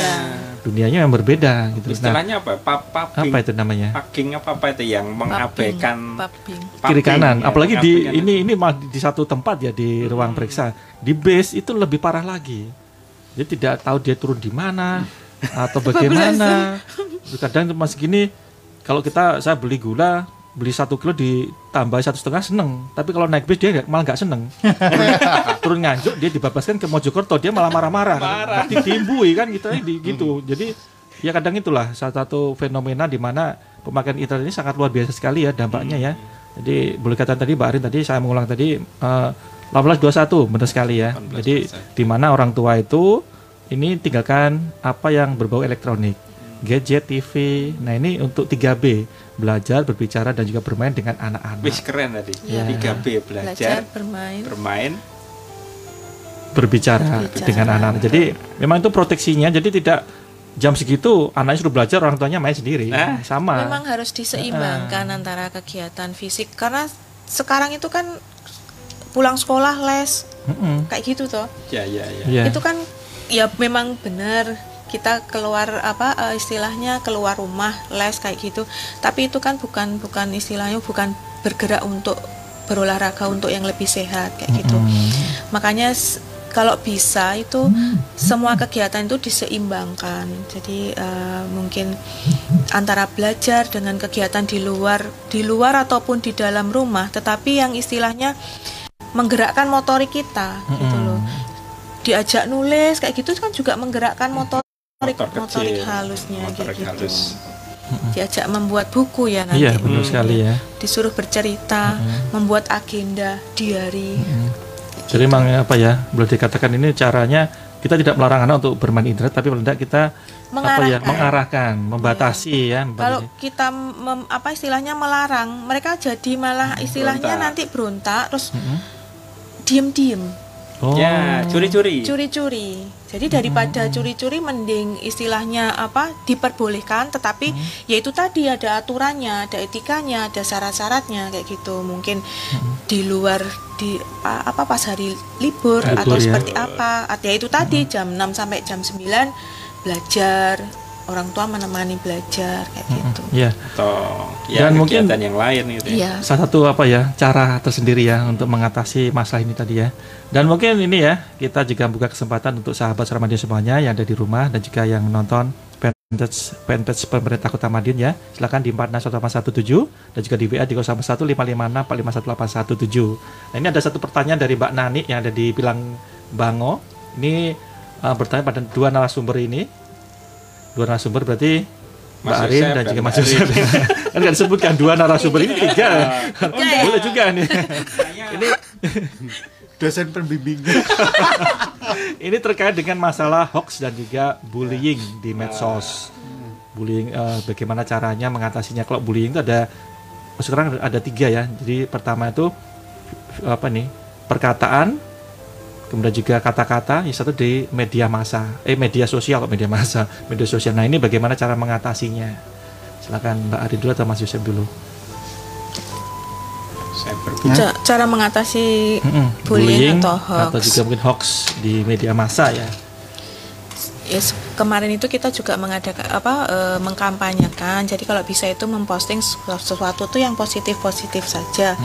dunianya yang berbeda gitu. Nah, Istilahnya apa? Papa apa itu namanya? Paging apa apa itu yang mengabaikan Paping. kiri kanan. ya, Apalagi di ini ini mah di satu tempat ya di ruang periksa. Di base itu lebih parah lagi. Dia tidak tahu dia turun di mana atau [laughs] bagaimana. Kadang cuma segini. Kalau kita saya beli gula beli satu kilo ditambah satu setengah seneng. Tapi kalau naik bis dia nggak- malah nggak seneng. [laughs] Turun nganjuk dia dibebaskan ke Mojokerto dia malah marah-marah. Marah. ditimbui kan gitu di gitu. Jadi ya kadang itulah salah satu fenomena di mana pemakaian internet ini sangat luar biasa sekali ya dampaknya ya. Jadi boleh kata tadi Mbak Arin tadi saya mengulang tadi eh, 1821 benar sekali ya. 1821. jadi di mana orang tua itu ini tinggalkan apa yang berbau elektronik gadget TV nah ini untuk 3B belajar berbicara dan juga bermain dengan anak-anak Wis keren tadi. Iya. 3B Belajar, belajar, bermain. bermain, berbicara Berbicara. dengan anak-anak. Jadi memang itu proteksinya. Jadi tidak jam segitu anaknya suruh belajar orang tuanya main sendiri. Nah. Sama. Memang harus diseimbangkan antara kegiatan fisik karena sekarang itu kan pulang sekolah les Mm-mm. kayak gitu toh. ya ya ya. Iya. Itu kan ya memang benar kita keluar apa eh, istilahnya keluar rumah les kayak gitu. Tapi itu kan bukan bukan istilahnya bukan bergerak untuk berolahraga untuk yang lebih sehat kayak gitu. Makanya kalau bisa itu semua kegiatan itu diseimbangkan. Jadi eh, mungkin antara belajar dengan kegiatan di luar di luar ataupun di dalam rumah tetapi yang istilahnya menggerakkan motorik kita gitu loh. Diajak nulis kayak gitu kan juga menggerakkan motorik Motor motorik kecil, halusnya motorik gitu halus. diajak membuat buku ya nanti Iya, benar sekali ya. disuruh bercerita membuat agenda diary Jadi memang apa ya, boleh dikatakan ini caranya kita tidak melarang anak untuk bermain internet, tapi paling tidak kita apa ya, Mengarahkan. mengarahkan, membatasi ya. kalau membatasi. kita mem- apa istilahnya melarang mereka jadi malah istilahnya Berontak. nanti berontak terus diem-diem oh, Ya, curi-curi. curi-curi. Jadi daripada curi-curi mending istilahnya apa diperbolehkan tetapi ya itu tadi ada aturannya ada etikanya ada syarat-syaratnya kayak gitu. Mungkin di luar di apa, apa pas hari libur atau ya. seperti apa. Ya itu tadi jam 6 sampai jam 9 belajar orang tua menemani belajar kayak gitu ya. Atau ya Dan mungkin- kegiatan yang lain gitu ya. iya Salah satu apa ya cara tersendiri ya untuk mengatasi masalah ini tadi ya. Dan mungkin ini ya kita juga buka kesempatan untuk sahabat Ramadan semuanya yang ada di rumah dan juga yang menonton fanpage fanpage pemerintah Kota Madiun ya. Silakan di 46117 dan juga di WA di 011556451817. Nah, ini ada satu pertanyaan dari Mbak Nani yang ada di Pilang Bango. Ini uh, bertanya pada dua narasumber ini. Dua narasumber berarti Mbak Mas Arin Yosef dan juga Mbak Mas Yosef. [laughs] kan nggak disebutkan dua narasumber ini tiga. ya. Boleh juga nih. ini dosen pembimbing [laughs] ini terkait dengan masalah hoax dan juga bullying di medsos. Bullying eh, bagaimana caranya mengatasinya? Kalau bullying itu ada sekarang ada tiga ya. Jadi pertama itu apa nih perkataan, kemudian juga kata-kata, yang satu di media massa, eh media sosial, kok media massa, media sosial. Nah ini bagaimana cara mengatasinya? Silakan Mbak Ari dulu atau Mas Yosef dulu. Saya Ca- cara mengatasi Mm-mm, bullying atau hoax. atau juga mungkin hoax di media massa ya. ya se- kemarin itu kita juga mengadakan apa eh, mengkampanyekan jadi kalau bisa itu memposting sesu- sesuatu tuh yang positif positif saja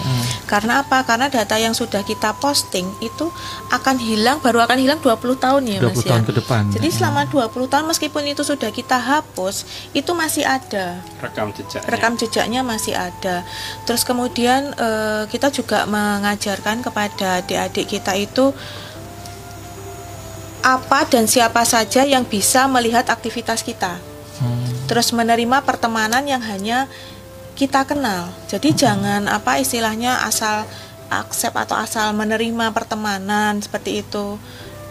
karena apa karena data yang sudah kita posting itu akan hilang baru akan hilang 20 tahun ya 20 mas ya tahun ke depan. jadi selama 20 tahun meskipun itu sudah kita hapus itu masih ada rekam jejak. rekam jejaknya masih ada. Terus kemudian eh, kita juga mengajarkan kepada adik-adik kita itu apa dan siapa saja yang bisa melihat aktivitas kita. Hmm. Terus menerima pertemanan yang hanya kita kenal. Jadi jangan apa istilahnya asal aksep atau asal menerima pertemanan seperti itu.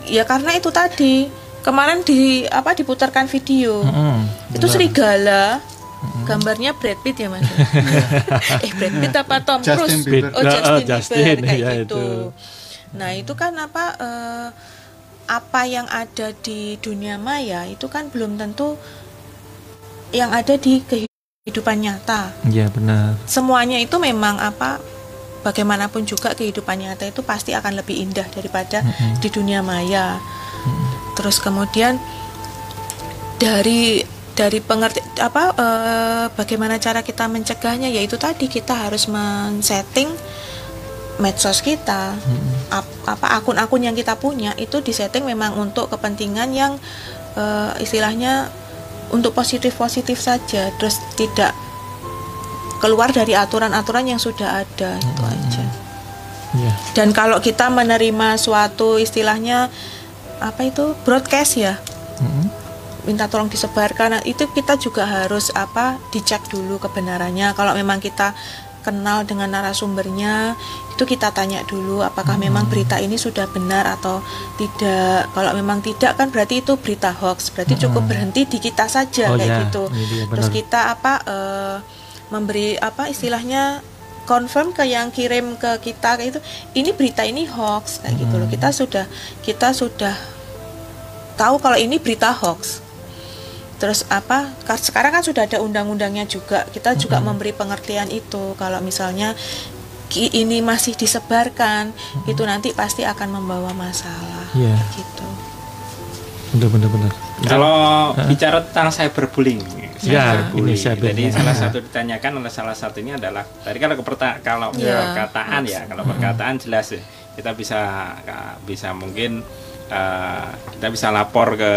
Ya karena itu tadi kemarin di apa diputarkan video Mm-mm, itu benar. serigala gambarnya Brad Pitt ya mas [laughs] eh Brad Pitt apa Tom Justin Cruise Bieber. oh Justin, Oh, Bieber Justin, kayak [laughs] ya, gitu itu. nah itu kan apa eh, apa yang ada di dunia maya itu kan belum tentu yang ada di kehidupan nyata. Iya benar. semuanya itu memang apa bagaimanapun juga kehidupan nyata itu pasti akan lebih indah daripada di dunia maya. Terus kemudian dari dari pengerti apa eh, bagaimana cara kita mencegahnya yaitu tadi kita harus men-setting medsos kita ap- apa akun-akun yang kita punya itu disetting memang untuk kepentingan yang eh, istilahnya untuk positif-positif saja terus tidak keluar dari aturan-aturan yang sudah ada itu aja. Iya. dan kalau kita menerima suatu istilahnya apa itu broadcast ya? Mm-mm. minta tolong disebarkan nah, itu kita juga harus apa dicek dulu kebenarannya. Kalau memang kita kenal dengan narasumbernya itu kita tanya dulu apakah memang berita ini sudah benar atau tidak. Kalau memang tidak kan berarti itu berita hoax. Berarti cukup berhenti di kita saja Oh, kayak ya, gitu. dia, terus kita apa eh, memberi apa istilahnya confirm ke yang kirim ke kita kayak itu ini berita ini hoax kayak gitu loh. Kita sudah kita sudah tahu kalau ini berita hoax. Terus apa ka- sekarang kan sudah ada undang-undangnya juga. Kita juga memberi pengertian itu. Kalau misalnya ini masih disebarkan itu nanti pasti akan membawa masalah Iya. gitu Benar benar benar. Kalau bicara tentang cyberbullying, Ya, cyberbullying. ini cyber- Jadi ya. salah satu ditanyakan oleh salah satunya adalah tadi kalau keperta kalau Ya. perkataan ya, kalau perkataan jelas ya, kita bisa bisa mungkin eh, kita bisa lapor ke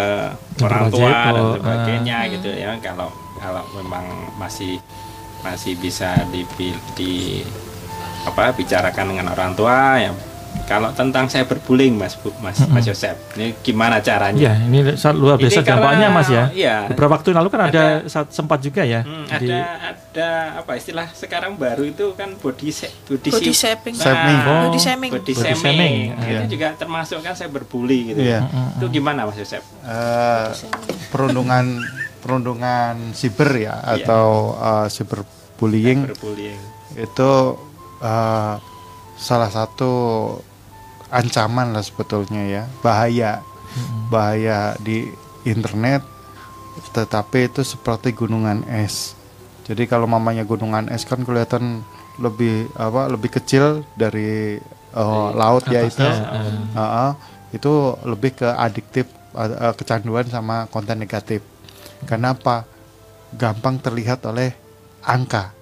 orang tua dan sebagainya gitu ya. Kalau kalau memang masih masih bisa di, di apa bicarakan dengan orang tua ya. Kalau tentang cyberbullying Mas Bu- Mas Mas Yosep, ini gimana caranya? Ya, ini luar biasa Ini karena- dampaknya Mas ya. iya. Beberapa waktu lalu kan ada, Ada- sempat juga ya. Hmm, di- ada ada apa istilah sekarang baru itu kan body se- body, Body shaping. Shaming. Nah, Body shaming. body Body shaming. shaming, Nah. Itu juga termasuk kan cyberbully gitu. Iya. Itu gimana Mas Yosep? Eh, perundungan perundungan siber ya Iya. atau eh, cyberbullying Cyberbullying. itu eh, salah satu ancaman lah sebetulnya ya. Bahaya. Bahaya di internet tetapi itu seperti gunungan es. Jadi kalau mamanya gunungan es kan kelihatan lebih apa lebih kecil dari eh, laut ya itu. eh. Heeh, itu lebih ke adiktif eh, eh, kecanduan sama konten negatif. Kenapa? Gampang terlihat oleh angka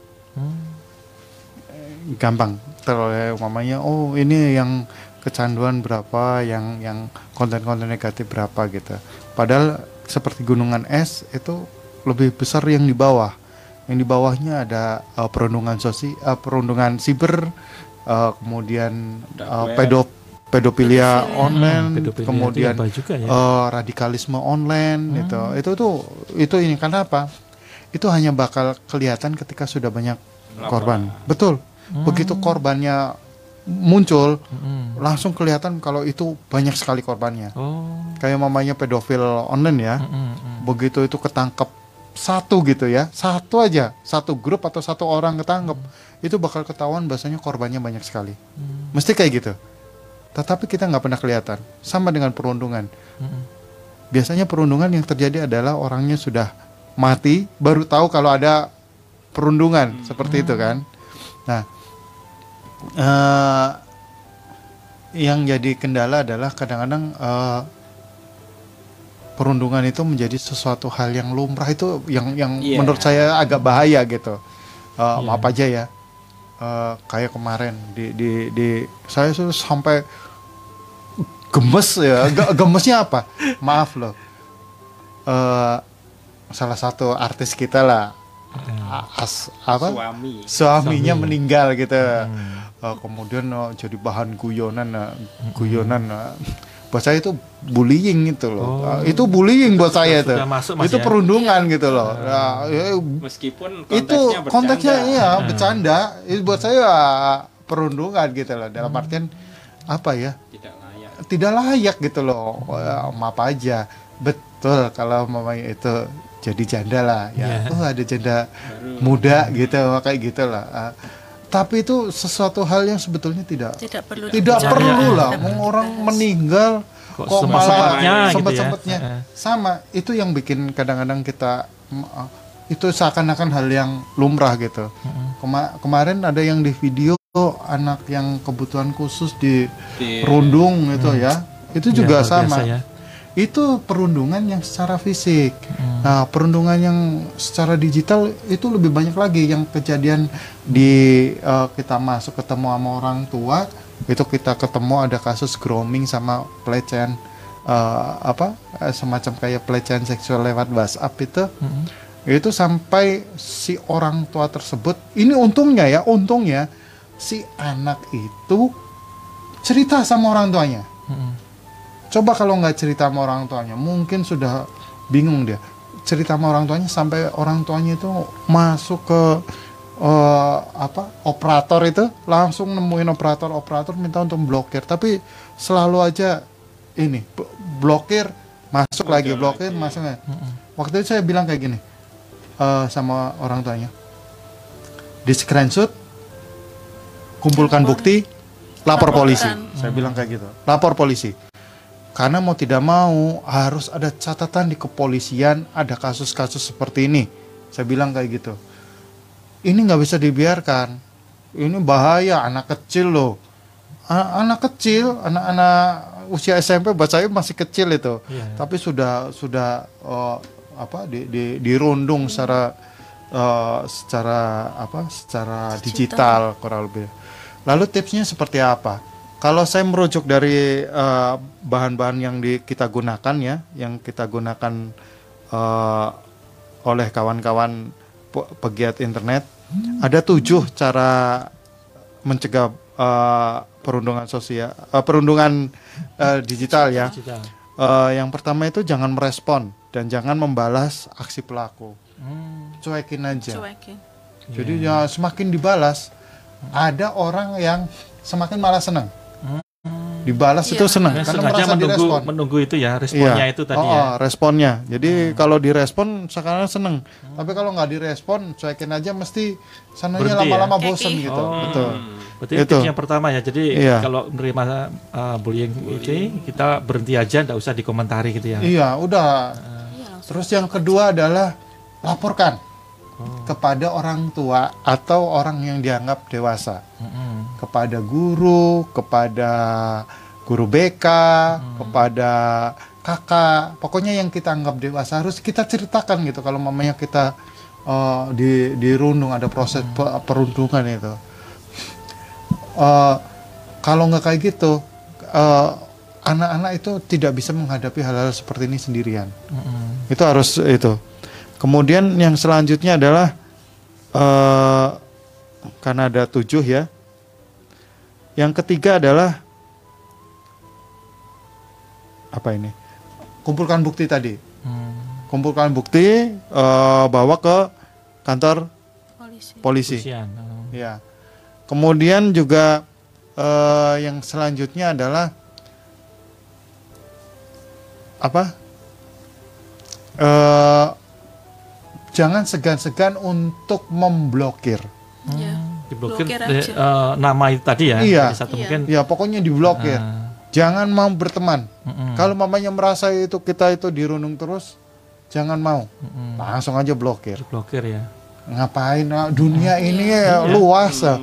gampang. Teroleh mamanya oh ini yang kecanduan berapa yang yang konten-konten negatif berapa gitu. Padahal seperti gunungan es itu lebih besar yang di bawah. Yang di bawahnya ada eh, perundungan sosi eh, perundungan siber eh, kemudian pedo pedofilia online Hmm, pedofilia kemudian juga ya? eh, radikalisme online itu itu tuh itu ini. Karena apa? Itu hanya bakal kelihatan ketika sudah banyak korban. Betul begitu korbannya muncul Mm-mm. langsung kelihatan kalau itu banyak sekali korbannya. Oh. kayak mamanya pedofil online ya. Mm-mm. begitu itu ketangkep satu gitu ya. Satu aja satu grup atau satu orang ketangkep itu bakal ketahuan bahasanya korbannya banyak sekali. Mesti kayak gitu. Tetapi kita nggak pernah kelihatan. Sama dengan perundungan. Mm-mm. biasanya perundungan yang terjadi adalah orangnya sudah mati baru tahu kalau ada perundungan seperti itu kan. Nah eh, yang jadi kendala adalah kadang-kadang eh, perundungan itu menjadi sesuatu hal yang lumrah itu yang yang Iya. menurut saya agak bahaya gitu Eh, Iya. maaf aja ya Eh, kayak kemarin di di di saya tuh sampai gemes ya Ge- gemesnya apa maaf loh Eh, salah satu artis kita lah A- as apa Suami. suaminya Suami. meninggal gitu Hmm. Eh, kemudian eh, jadi bahan guyonan eh, guyonan eh. buat saya itu bullying itu loh. Oh. Eh, itu bullying buat saya itu masuk, Mas, itu ya? perundungan gitu loh. Nah, ya, Meskipun itu konteksnya bercanda. konteksnya iya bercanda. Itu buat saya perundungan gitu loh. Dalam artian apa ya? Tidak layak. tidak layak gitu loh. Wah, maaf aja. Betul kalau mamanya itu jadi janda lah ya. Iya. oh ada janda muda gitu kayak gitu lah. Ah, tapi itu sesuatu hal yang sebetulnya tidak Tidak perlu tidak dibicarakan. perlu lah. Tidak mau perlu orang meninggal Kok kok, malah sempat-sempatnya gitu ya? sama itu yang bikin kadang-kadang kita itu seakan-akan hal yang lumrah gitu. Kema- kemarin ada yang di video anak yang kebutuhan khusus di Di- perundung itu ya. Itu Iya, juga luar sama. biasa ya. Itu perundungan yang secara fisik Hmm. nah perundungan yang secara digital itu lebih banyak lagi yang kejadian di eh, kita masuk ketemu sama orang tua itu kita ketemu ada kasus grooming sama pelecehan eh, apa eh, semacam kayak pelecehan seksual lewat WhatsApp itu Mm-mm. itu sampai si orang tua tersebut ini untungnya ya untungnya si anak itu cerita sama orang tuanya Mm-mm. Coba kalau nggak cerita sama orang tuanya mungkin sudah bingung dia. Cerita sama orang tuanya sampai orang tuanya itu masuk ke eh, apa operator itu langsung nemuin operator operator minta untuk blokir. Tapi selalu aja ini blokir masuk lagi blokir masuk lagi. waktu itu saya bilang kayak gini eh, sama orang tuanya. Di screenshot kumpulkan bukti lapor polisi. Saya bilang kayak gitu. Lapor polisi karena mau tidak mau harus ada catatan di kepolisian ada kasus-kasus seperti ini saya bilang kayak gitu ini nggak bisa dibiarkan ini bahaya anak kecil loh anak kecil anak-anak usia SMP buat saya masih kecil itu. Iya. Tapi sudah sudah eh, apa di, di dirundung secara eh, secara apa? secara digital kurang lebih. Lalu tipsnya seperti apa? Kalau saya merujuk dari eh, bahan-bahan yang di, kita gunakan ya, yang kita gunakan eh, oleh kawan-kawan pe- pegiat internet, ada tujuh cara mencegah eh, perundungan sosial, eh, perundungan eh, digital ya. Digital. Eh, yang pertama itu jangan merespon dan jangan membalas aksi pelaku, Hmm. cuekin aja. Cuekin. Jadi ya semakin dibalas, ada orang yang semakin malah senang. Dibalas Iya. itu senang Ya, karena sengaja merasa menunggu direspon. menunggu itu ya responnya Iya. itu tadi Oh, ya. oh, responnya. Jadi kalau direspon sekarang seneng. Tapi kalau nggak direspon, cuekin aja mesti sananya Berhenti ya? lama-lama bosen gitu. Oh. Betul. Berarti Itu. yang pertama ya. Jadi Iya. kalau menerima uh, bullying itu kita berhenti aja, nggak usah dikomentari gitu ya. Iya, udah. Iya langsung. Terus yang kedua adalah laporkan Oh. kepada orang tua atau orang yang dianggap dewasa. Mm-mm. kepada guru, kepada guru BK, kepada kakak, pokoknya yang kita anggap dewasa harus kita ceritakan gitu. Kalau mamanya kita eh, di dirundung ada proses pe- perundungan itu. Eh, kalau nggak kayak gitu, eh, anak-anak itu tidak bisa menghadapi hal-hal seperti ini sendirian. Mm-mm. Itu harus itu. Kemudian yang selanjutnya adalah eh karena ada tujuh ya. Yang ketiga adalah apa ini? Kumpulkan bukti tadi. Hmm. Kumpulkan bukti eh, bawa ke kantor Polisi. polisi. Kesian. Oh. Ya. Kemudian juga eh, yang selanjutnya adalah apa? Eh, jangan segan-segan untuk memblokir. Iya. Diblokir Blokir eh, aja. eh, nama itu tadi ya. Iya. Satu Iya. mungkin. Ya pokoknya diblokir. Ah, Jangan mau berteman. mm-mm. Kalau mamanya merasa itu kita itu dirundung terus, jangan mau. Mm-mm. Langsung aja blokir. Diblokir ya. Ngapain? ah, Dunia ini ya luas. ah.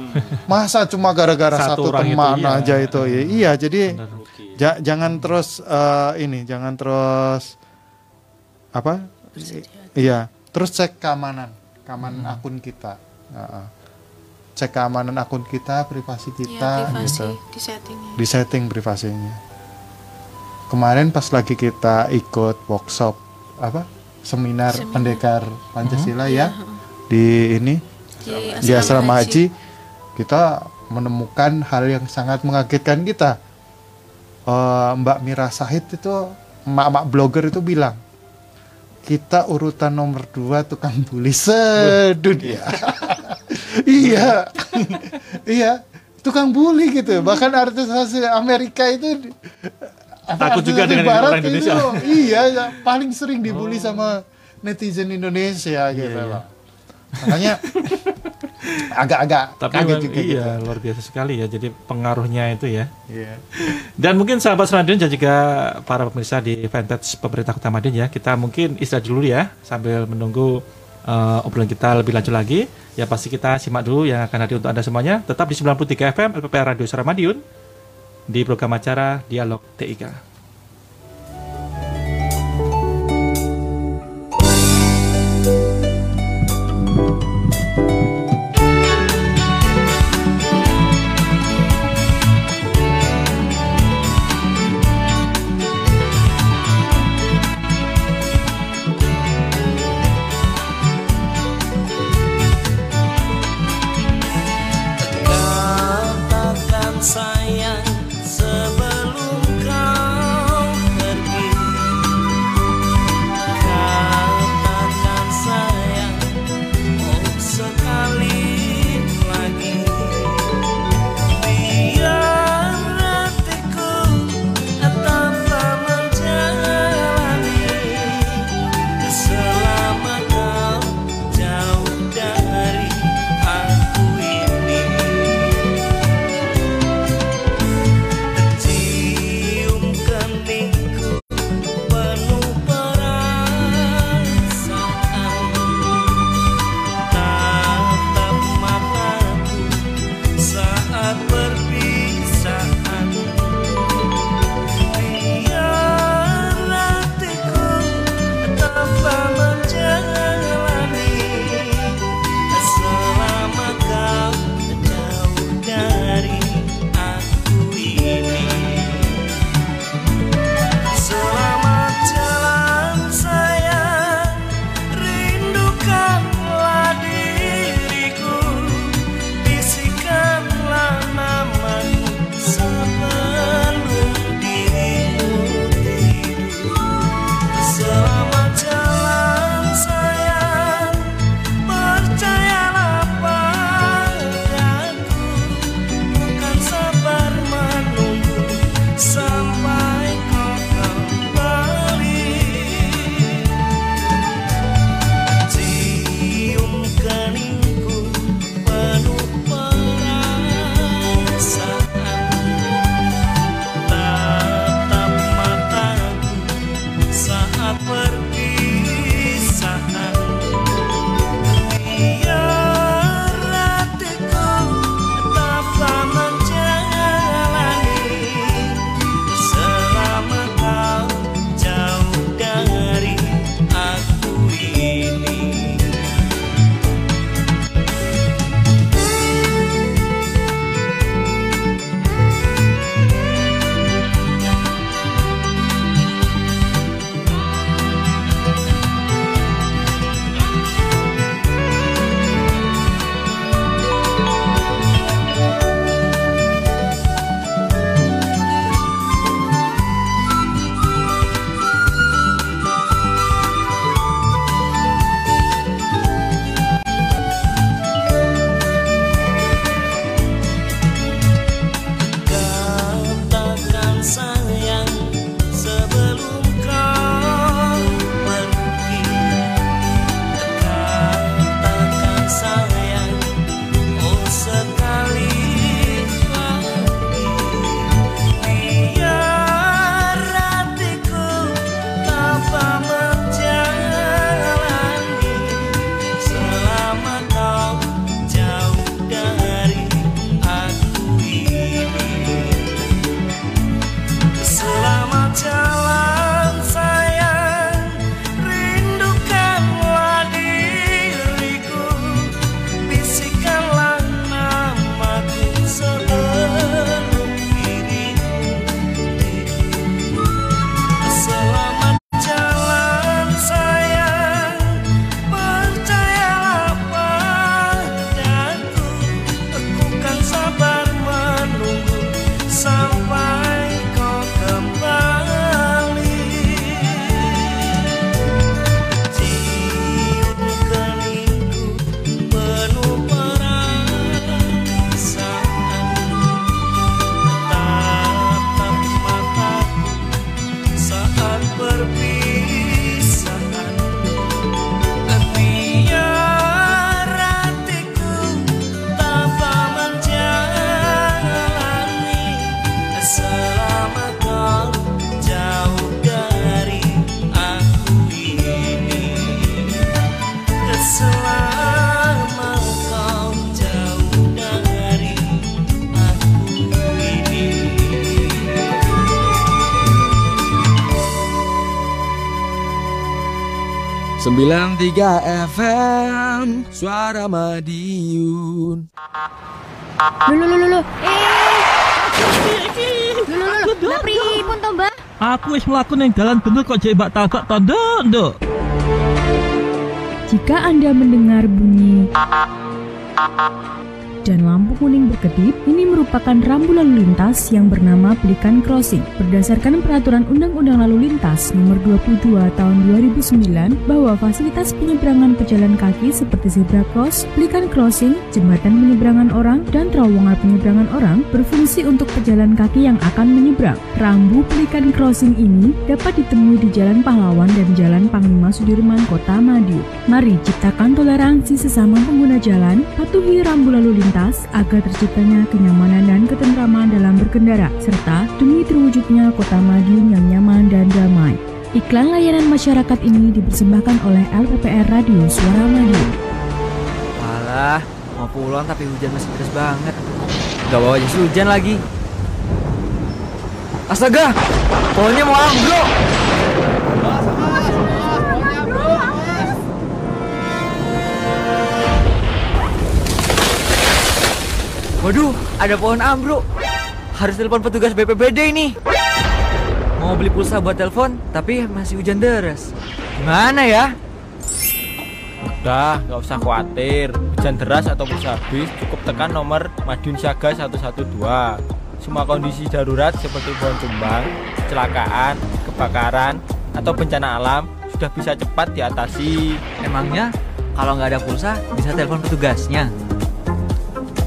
Masa cuma gara-gara Satu satu, orang itu, teman iya. aja itu? Ya, iya, jadi. Ja- jangan terus eh, ini, jangan terus apa? Iya, terus cek keamanan, keamanan Hmm. akun kita. Heeh. Cek keamanan akun kita, privasi Iya, kita, privasi gitu. di settingnya. Di setting privasinya. Kemarin pas lagi kita ikut workshop apa? Seminar, Seminar. pendekar Pancasila Iya, ya di ini Di di asrama haji kita menemukan hal yang sangat mengagetkan kita. Eh, Mbak Mira Sahid itu emak-emak blogger itu bilang kita urutan nomor dua tukang bully sedunia. [laughs] iya, iya tukang bully gitu. Bahkan artis asli Amerika itu Takut juga dengan barat orang Indonesia. itu, iya, ya, paling sering dibully sama netizen Indonesia gitu iya. loh. Makanya agak-agak Tapi kaget juga iya gitu. luar biasa sekali ya. Jadi pengaruhnya itu ya. Iya. Dan mungkin sahabat Seradin dan juga para pemirsa di fanpage pemerintah Kota Madiun ya, kita mungkin istirahat dulu ya sambil menunggu eh, obrolan kita lebih lanjut lagi. Ya pasti kita simak dulu yang akan hadir untuk Anda semuanya. Tetap di 93 FM LPPR Radio Suara Madiun di program acara Dialog TIK. 93 FM Suara Madiun Lho lho lho lho. Eh. Lho lho lho. Lah pripun to, Mbak? Aku wis mlaku ning dalan bener kok jek mbak tondo, Nduk. Jika Anda mendengar bunyi dan lampu kuning berkedip, ini merupakan rambu lalu lintas yang bernama Pelikan Crossing. Berdasarkan Peraturan Undang-Undang Lalu Lintas Nomor 22 Tahun 2009 bahwa fasilitas penyeberangan pejalan kaki seperti zebra cross, pelikan crossing, jembatan penyeberangan orang, dan terowongan penyeberangan orang berfungsi untuk pejalan kaki yang akan menyeberang. Rambu pelikan crossing ini dapat ditemui di Jalan Pahlawan dan Jalan Panglima Sudirman, Kota Madiun. Mari ciptakan toleransi sesama pengguna jalan, patuhi rambu lalu lintas agar terciptanya kenyamanan dan ketentraman dalam berkendara, serta demi terwujudnya Kota Madiun yang nyaman dan damai. Iklan layanan masyarakat ini dipersembahkan oleh LPPR Radio Suara Madiun. Alah, mau pulang tapi hujan masih deras banget. Gak bawa jas hujan lagi. Astaga, pohonnya mau ambruk. Waduh, ada pohon ambruk. Harus telepon petugas BPBD ini. Mau beli pulsa buat telepon, tapi masih hujan deras. Gimana ya? Udah, nggak usah khawatir. Hujan deras atau pulsa habis, cukup tekan nomor Madiun Siaga 112. Semua kondisi darurat seperti pohon tumbang, kecelakaan, kebakaran, atau bencana alam sudah bisa cepat diatasi. Emangnya kalau nggak ada pulsa bisa telepon petugasnya?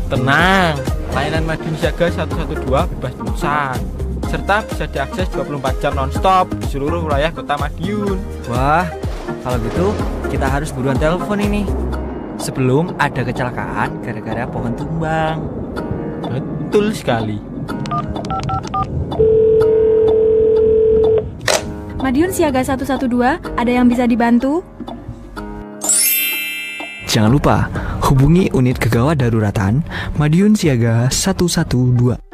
Tenang, layanan Madiun Siaga 112 bebas pulsa serta bisa diakses 24 jam nonstop di seluruh wilayah kota Madiun. Wah, kalau gitu kita harus buruan telepon ini sebelum ada kecelakaan gara-gara pohon tumbang. Betul sekali. Madiun Siaga 112, ada yang bisa dibantu? Jangan lupa hubungi unit kegawat daruratan Madiun Siaga 112.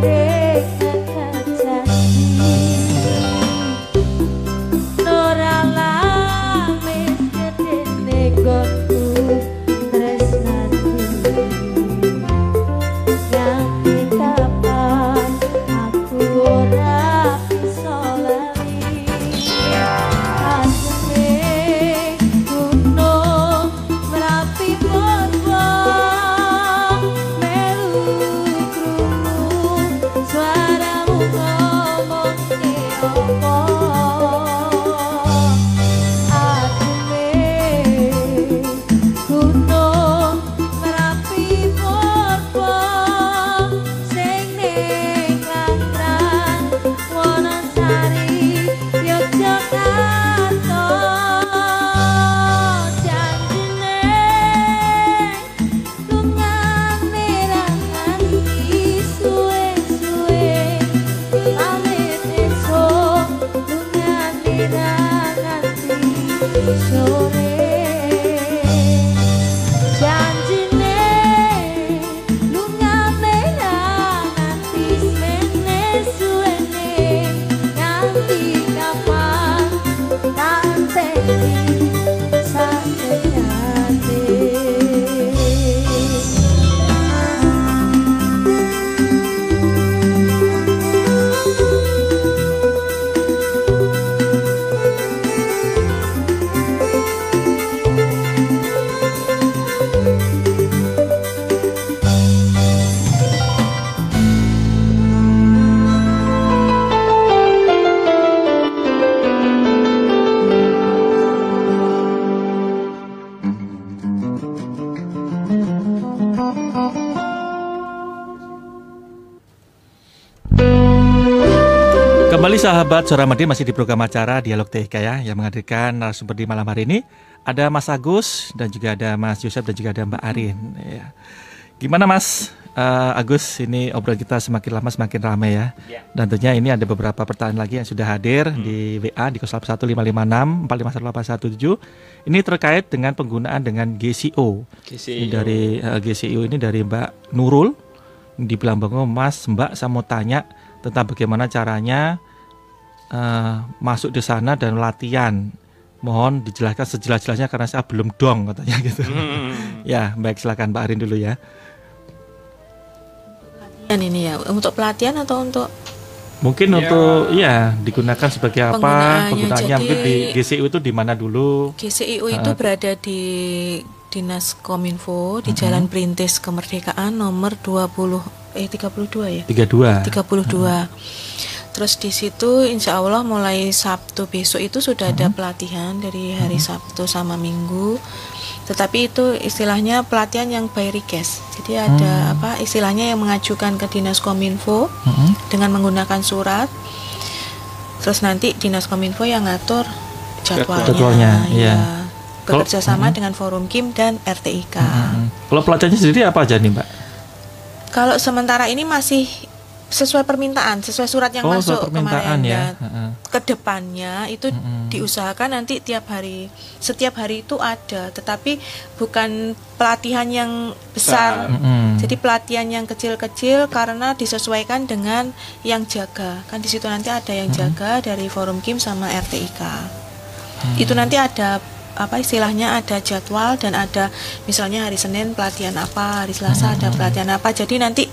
Yeah. Sahabat Suara Madi masih di program acara Dialog TK ya yang menghadirkan narasumber di malam hari ini ada Mas Agus dan juga ada Mas Yusuf dan juga ada Mbak Arin. Ya. Gimana Mas Eh, Agus? Ini obrolan kita semakin lama semakin ramai ya. Ya. Dan tentunya ini ada beberapa pertanyaan lagi yang sudah hadir di WA di 01556 451817. Ini terkait dengan penggunaan dengan GCO. GCO. Ini dari eh, GCO ini dari Mbak Nurul dibilang bangun Mas Mbak saya mau tanya tentang bagaimana caranya eh, masuk di sana dan latihan. Mohon dijelaskan sejelas-jelasnya karena saya belum dong katanya gitu. Hmm. [laughs] ya, baik silakan Mbak Arin dulu ya. Dan ini ya untuk pelatihan atau untuk Mungkin Ya. untuk ya digunakan sebagai apa? Penggunaannya, Penggunaannya mungkin di GCU itu di mana dulu? GCIU itu Ah. berada di Dinas Kominfo di Mm-hmm. Jalan Perintis Kemerdekaan nomor 20 eh 32 ya. 32. 32. Terus di situ insya Allah mulai Sabtu besok itu sudah ada pelatihan dari hari Sabtu sama Minggu. Tetapi itu istilahnya pelatihan yang by request. Jadi ada apa istilahnya yang mengajukan ke Dinas Kominfo Mm-mm. dengan menggunakan surat. Terus nanti Dinas Kominfo yang ngatur jadwalnya. Jadwalnya, ya. iya. Bekerja sama Mhm. dengan Forum Kim dan RTIK. Mm. Kalau pelatihannya sendiri apa aja nih Mbak? Kalau sementara ini masih sesuai permintaan, sesuai surat yang oh, masuk permintaan kemarin ya. ya. Ke depannya itu diusahakan nanti tiap hari, setiap hari itu ada, tetapi bukan pelatihan yang besar. Mm-mm. Jadi pelatihan yang kecil-kecil karena disesuaikan dengan yang jaga. Kan di situ nanti ada yang jaga dari Forum Kim sama RTIK. Itu nanti ada apa istilahnya ada jadwal dan ada misalnya hari Senin pelatihan apa, hari Selasa ada pelatihan apa. Jadi nanti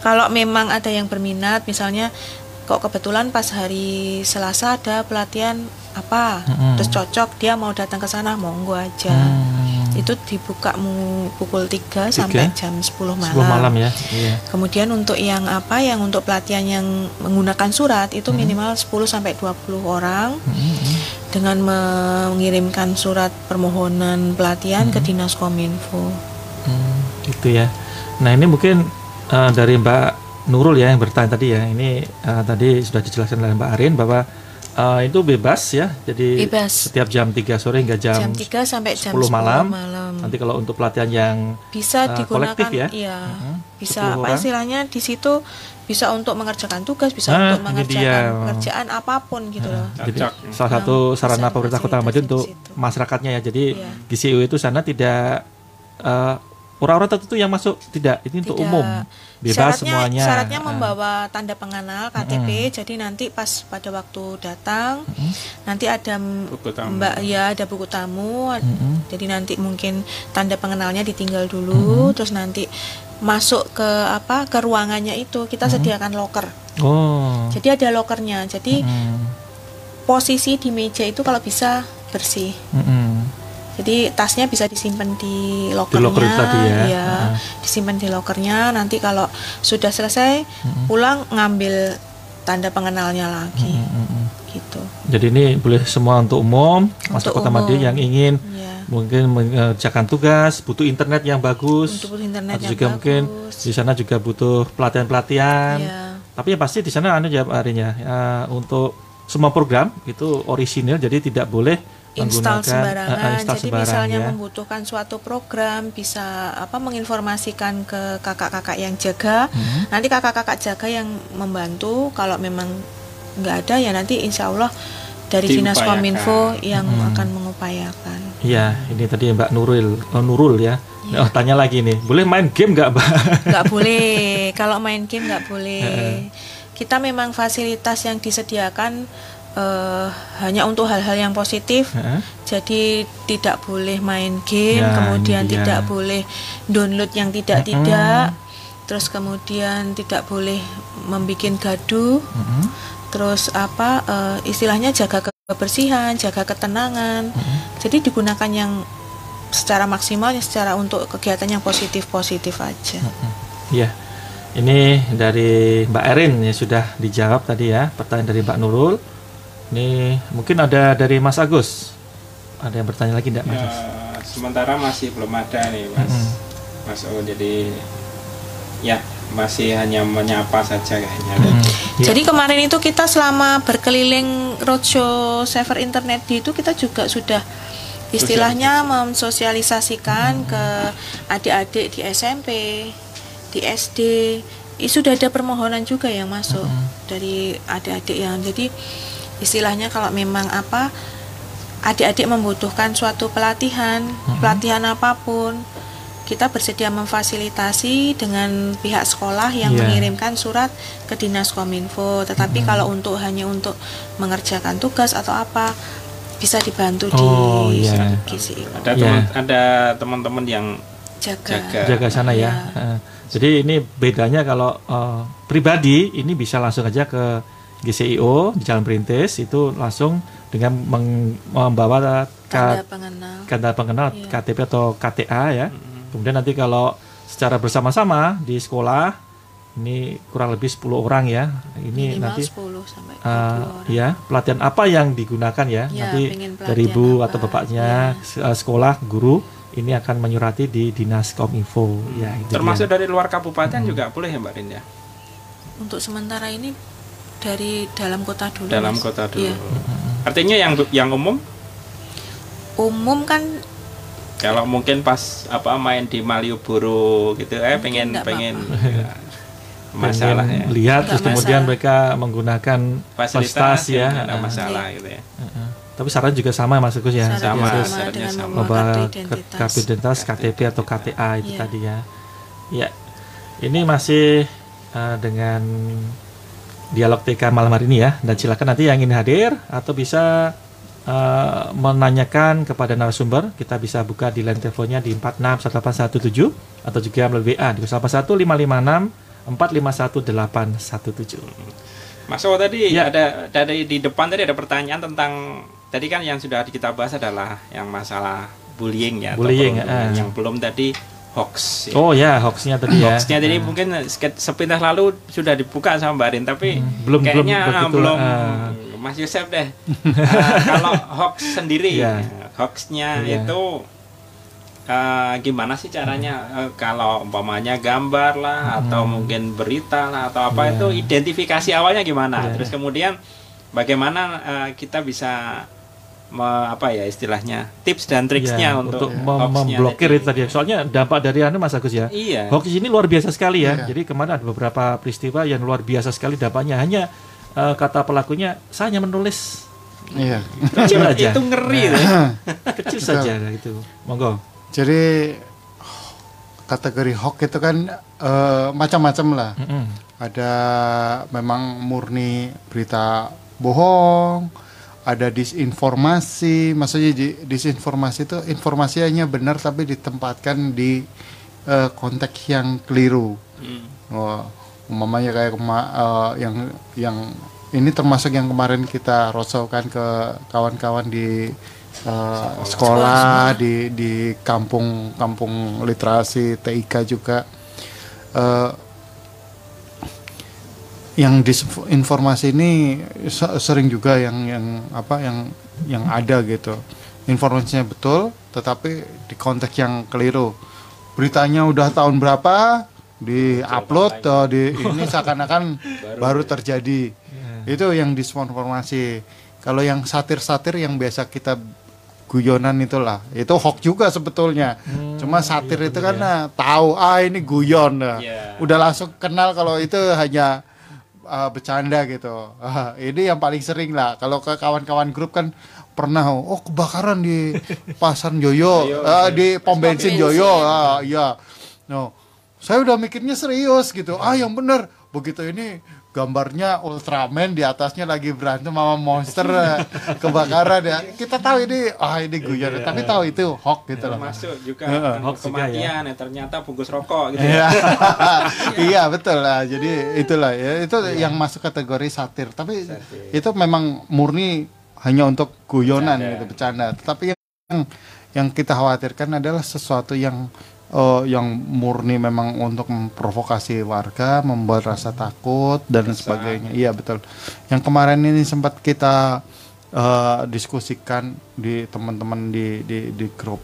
kalau memang ada yang berminat misalnya kok kebetulan pas hari Selasa ada pelatihan apa, Mm-mm. terus cocok dia mau datang ke sana monggo aja. Itu dibuka mu pukul 3 sampai jam 10 malam. 10 malam ya. Iya. Kemudian untuk yang apa yang untuk pelatihan yang menggunakan surat itu minimal 10 sampai 20 orang dengan mengirimkan surat permohonan pelatihan ke Dinas Kominfo. Hmm, gitu ya. Nah ini mungkin eh, dari Mbak Nurul ya yang bertanya tadi ya. Ini eh, tadi sudah dijelaskan oleh Mbak Arin bahwa eh, itu bebas ya. Jadi Bebas. setiap jam 3 sore hingga jam, Jam 3 sampai jam 10 10 malam. malam. Nanti kalau untuk pelatihan yang Bisa eh, digunakan kolektif ya. iya. Mhm. Bisa 10 apa orang. istilahnya di situ bisa untuk mengerjakan tugas, bisa Ah, untuk mengerjakan dia. pekerjaan apa pun gitu loh. Jadi Cocok. salah satu sarana pemerintah Kota Madiun untuk masyarakatnya ya. Jadi Iya. GCU itu sana tidak eh, orang-orang tertentu yang masuk tidak. Ini untuk Tidak. umum. Bebas syaratnya, semuanya. Syaratnya Ah. membawa tanda pengenal KTP. Jadi nanti pas pada waktu datang, nanti ada m- Buku tamu. mbak ya ada buku tamu. Mm-mm. Jadi nanti mungkin tanda pengenalnya ditinggal dulu, terus nanti masuk ke apa ke ruangannya itu kita sediakan loker. Oh. Jadi ada lokernya. Jadi Mm. posisi di meja itu kalau bisa bersih. Mm-mm. Jadi tasnya bisa disimpan di lokernya, loker itu tadi ya. iya, Ah. disimpan di lokernya. Nanti kalau sudah selesai pulang ngambil tanda pengenalnya lagi, Mm-mm. gitu. Jadi ini boleh semua untuk umum, masuk Untuk Kota. Madiun yang ingin Iya. mungkin mengerjakan tugas, butuh internet yang bagus, Untuk internet atau yang juga mungkin bagus. di sana juga butuh pelatihan-pelatihan. Iya. Tapi yang pasti di sana anu ya Pak Arin ya, untuk semua program itu orisinil, jadi tidak boleh install sembarangan. eh, eh, install Jadi sembarang misalnya ya. membutuhkan suatu program bisa apa menginformasikan ke kakak-kakak yang jaga. Hmm. Nanti kakak-kakak jaga yang membantu kalau memang nggak ada ya nanti insya Allah dari dinas kominfo yang Hmm. akan mengupayakan. Iya, ini tadi Mbak Nurul, oh, Nurul ya. Iya. Oh, tanya lagi nih, boleh main game nggak Mbak? nggak boleh kalau main game nggak boleh [laughs] kita memang fasilitas yang disediakan eh, hanya untuk hal-hal yang positif Heeh. jadi tidak boleh main game Ya, kemudian dia. tidak boleh download yang tidak tidak terus kemudian tidak boleh membuat gaduh Mm-mm. terus apa eh, istilahnya jaga kebersihan jaga ketenangan jadi digunakan yang secara maksimal ya secara untuk kegiatan yang positif positif aja Iya. Ini dari Mbak Erin ya sudah dijawab tadi ya pertanyaan dari Mbak Nurul. Ini mungkin ada dari Mas Agus. Ada yang bertanya lagi enggak Mas? Ya, sementara masih belum ada nih mas. Mm-mm. masuk jadi ya masih hanya menyapa saja kayaknya. Jadi kemarin itu kita selama berkeliling roadshow server internet di itu kita juga sudah istilahnya mensosialisasikan ke adik-adik di SMP, di SD. Ih, sudah ada permohonan juga yang masuk dari adik-adik yang jadi istilahnya kalau memang apa adik-adik membutuhkan suatu pelatihan, pelatihan apa pun, kita bersedia memfasilitasi dengan pihak sekolah yang Iya. mengirimkan surat ke Dinas Kominfo. Tetapi kalau untuk hanya untuk mengerjakan tugas atau apa bisa dibantu Oh, di iya. GCI. Ada Ya. teman ada teman-teman yang Jaga. jaga. jaga sana ya. Eh, Jadi ini bedanya kalau eh, pribadi ini bisa langsung aja ke GCIO di Jalan Perintis itu langsung dengan meng- membawa Tanda ka- pengenal. tanda pengenal Iya. KTP atau KTA ya. Kemudian nanti kalau secara bersama-sama di sekolah ini kurang lebih 10 orang ya. Ini Minimal nanti 10 sampai 20 eh, orang. ya pelatihan apa yang digunakan ya, Ya, nanti dari ibu apa, atau bapaknya eh, sekolah guru ini akan menyurati di dinas kominfo ya itu termasuk dia. dari luar kabupaten juga boleh ya Mbak Rin ya. Untuk sementara ini dari dalam kota dulu. Dalam Mas. kota dulu. Iya. Artinya yang yang umum Umum kan kalau mungkin pas apa main di Malioboro gitu eh pengen pengen ya, masalah ya. lihat terus kemudian masalah. mereka menggunakan Fasilitas fasilitas ya ya eh, masalah gitu ya. tapi saran juga sama Mas Agus ya Syarat Sama, syaratnya sama. kartu ke- identitas. kartu identitas KTP atau KTA itu Iya. tadi ya ya ini masih eh, dengan dialog TK malam hari ini ya dan silakan nanti yang ingin hadir atau bisa eh, menanyakan kepada narasumber kita bisa buka di line teleponnya di 461817 atau juga melalui WA di 081 4517 Mas Owo tadi Ya. ada dari di depan tadi ada pertanyaan tentang tadi kan yang sudah kita bahas adalah yang masalah bullying ya atau Bullying, perundungan. eh. yang belum tadi hoax ya. Oh ya hoaxnya tadi ya Hoaxnya tadi Eh, mungkin sepintas lalu sudah dibuka sama Mbak Rin tapi Hmm, belum- belum kayaknya begitu, belum eh. Mas Yosef deh. Eh, [laughs] kalau hoax sendiri Iya. hoaxnya Iya. itu eh, gimana sih caranya Eh, kalau umpamanya gambar lah atau mungkin berita lah atau apa Hmm. Iya. itu identifikasi awalnya gimana Iya. terus kemudian bagaimana eh, kita bisa me- apa ya istilahnya tips dan triksnya Ya, untuk, mem- hoaxnya memblokir tadi. itu tadi. Soalnya dampak dari anu Mas Agus ya. Iya. Hoax ini luar biasa sekali ya. Iya. Jadi kemarin ada beberapa peristiwa yang luar biasa sekali dampaknya. Hanya eh, kata pelakunya saya hanya menulis Iya. kecil aja. itu ngeri Nah, [laughs] kecil saja gitu. Monggo. Jadi kategori hoax itu kan eh, macam-macam lah. Mm-mm. Ada memang murni berita bohong, ada disinformasi. Maksudnya di- disinformasi itu informasinya benar tapi ditempatkan di eh, konteks yang keliru. Oh, umpamanya kayak kema- eh, yang yang ini termasuk yang kemarin kita rosokan ke kawan-kawan di eh, sekolah di di kampung kampung literasi TIK juga Eh, yang disinformasi ini se- sering juga yang yang apa yang yang ada gitu. Informasinya betul tetapi di konteks yang keliru. Beritanya udah tahun berapa? Di upload eh, di ini seakan-akan baru terjadi. Itu yang disinformasi. Kalau yang satir-satir yang biasa kita guyonan itulah. Itu hoax juga sebetulnya. Cuma satir itu kan nah, tahu ah ini guyon. Iya. udah langsung kenal kalau itu hanya uh, bercanda gitu. Ah, ini yang paling sering lah. Kalau ke kawan-kawan grup kan pernah oh kebakaran di pasar Joyo. [laughs] Ah, di pom bensin Joyo. Ah, iya. No saya udah mikirnya serius gitu. Ah yang bener begitu ini gambarnya Ultraman di atasnya lagi berantem sama monster eh, kebakaran ya kita tahu ini ah ini guyon tapi tahu itu hoax gitu loh termasuk juga Heeh. kan Hoax juga kematian ya. ternyata bungkus rokok gitu Iya, ya. [laughs] iya betul lah. Jadi itulah ya itu yang masuk kategori satir. Tapi itu memang murni hanya untuk guyonan Bercanda. gitu bercanda. Tetapi yang yang kita khawatirkan adalah sesuatu yang eh, yang murni memang untuk memprovokasi warga, membuat rasa takut dan sebagainya. Iya betul. Yang kemarin ini sempat kita eh, diskusikan di teman-teman di di di grup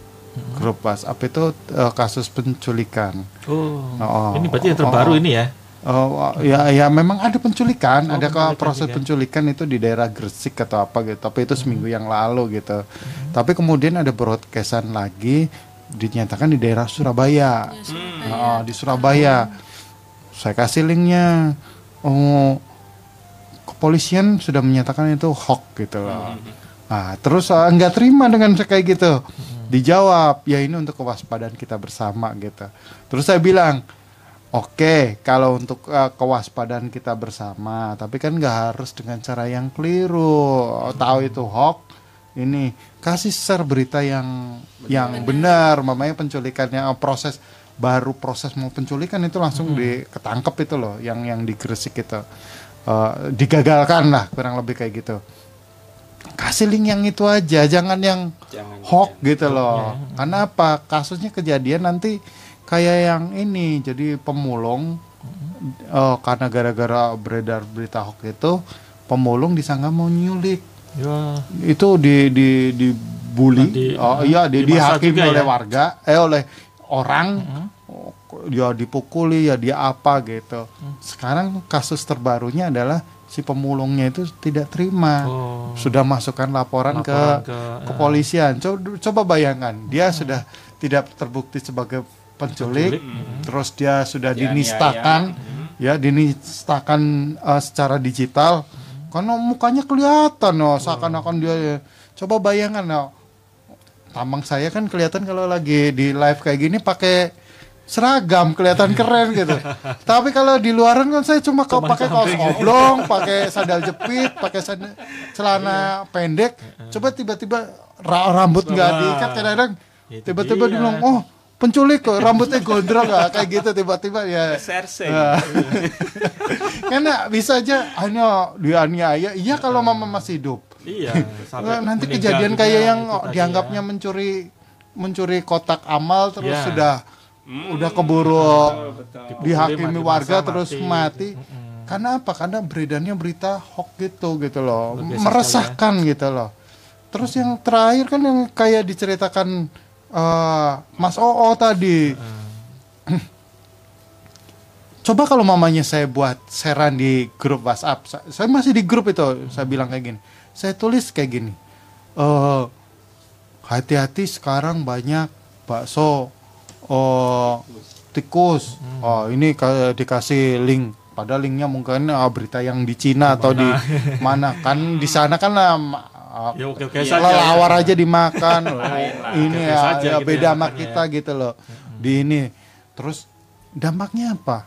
grup WhatsApp itu eh, kasus penculikan. Oh, Oh, ini berarti yang terbaru oh. ini ya? Oh, ya ya memang ada penculikan, Oh, ada penculikan proses juga. penculikan itu di daerah Gresik atau apa gitu. Tapi itu seminggu yang lalu gitu. Tapi kemudian ada broadcastan lagi dinyatakan di daerah Surabaya. Oh, di Surabaya. Saya kasih linknya. Oh, kepolisian sudah menyatakan itu hoax gitu loh. Nah, terus eh, nggak terima dengan kayak gitu. Dijawab, ya ini untuk kewaspadaan kita bersama gitu. Terus saya bilang, oke kalau untuk eh, kewaspadaan kita bersama, tapi kan nggak harus dengan cara yang keliru. Tahu itu hoax, ini kasih share berita yang yang benar, mamanya penculikannya eh, proses baru proses mau penculikan itu langsung diketangkep itu loh, yang yang di Gresik itu. Eh, digagalkan lah kurang lebih kayak gitu. Kasih link yang itu aja jangan yang Jangan hoax gitu loh. Karena apa? Kasusnya kejadian nanti kayak yang ini jadi pemulung eh, karena gara-gara beredar berita hoax itu pemulung disangka mau nyulik Ya. itu di di dibully Di- oh iya di, dimasak dihakimi juga oleh ya? warga eh oleh orang oh, ya dipukuli ya dia apa gitu sekarang kasus terbarunya adalah si pemulungnya itu tidak terima Oh. sudah masukkan laporan, Laporan ke, ke, eh. kepolisian coba, coba bayangkan dia sudah tidak terbukti sebagai penculik, terus dia sudah Dianiaya. dinistakan ya dinistakan eh, secara digital karena mukanya kelihatan oh, seakan-akan dia coba bayangkan oh, tamang saya kan kelihatan kalau lagi di live kayak gini pakai seragam kelihatan keren gitu. [laughs] Tapi kalau di luaran kan saya cuma kok pakai kaos oblong, pakai sandal jepit, pakai sandal, celana pendek. Coba tiba-tiba ra- rambut nggak diikat kadang-kadang tiba-tiba dia bilang, "Oh, penculik kok rambutnya gondrong nggak kayak gitu tiba-tiba ya." Serse. Nah. Karena bisa aja hanya dianiaya. Iya kalau mama masih hidup. Iya. Nah, nanti kejadian kayak yang dianggapnya ya. mencuri mencuri kotak amal terus Ya. sudah udah keburu dihakimi mati warga masa, terus mati. mati. Karena apa? Karena beredarnya berita hoax gitu gitu loh, Luar biasa meresahkan gitu loh. Terus yang terakhir kan yang kayak diceritakan eh, Mas Oo tadi. [clears throat] Coba kalau mamanya saya buat sharean di grup WhatsApp, sa- saya masih di grup itu, saya bilang kayak gini. Saya tulis kayak gini. eh hati-hati sekarang banyak bakso oh tikus. Oh, ini ka- dikasih link. Padahal linknya mungkin ah, berita yang di Cina atau di mana kan di sana kan ah, Ya oke-oke saja. lelawar aja dimakan. [laughs] ini ya, saja ya gitu beda ya sama kita gitu loh. Di ini terus dampaknya apa?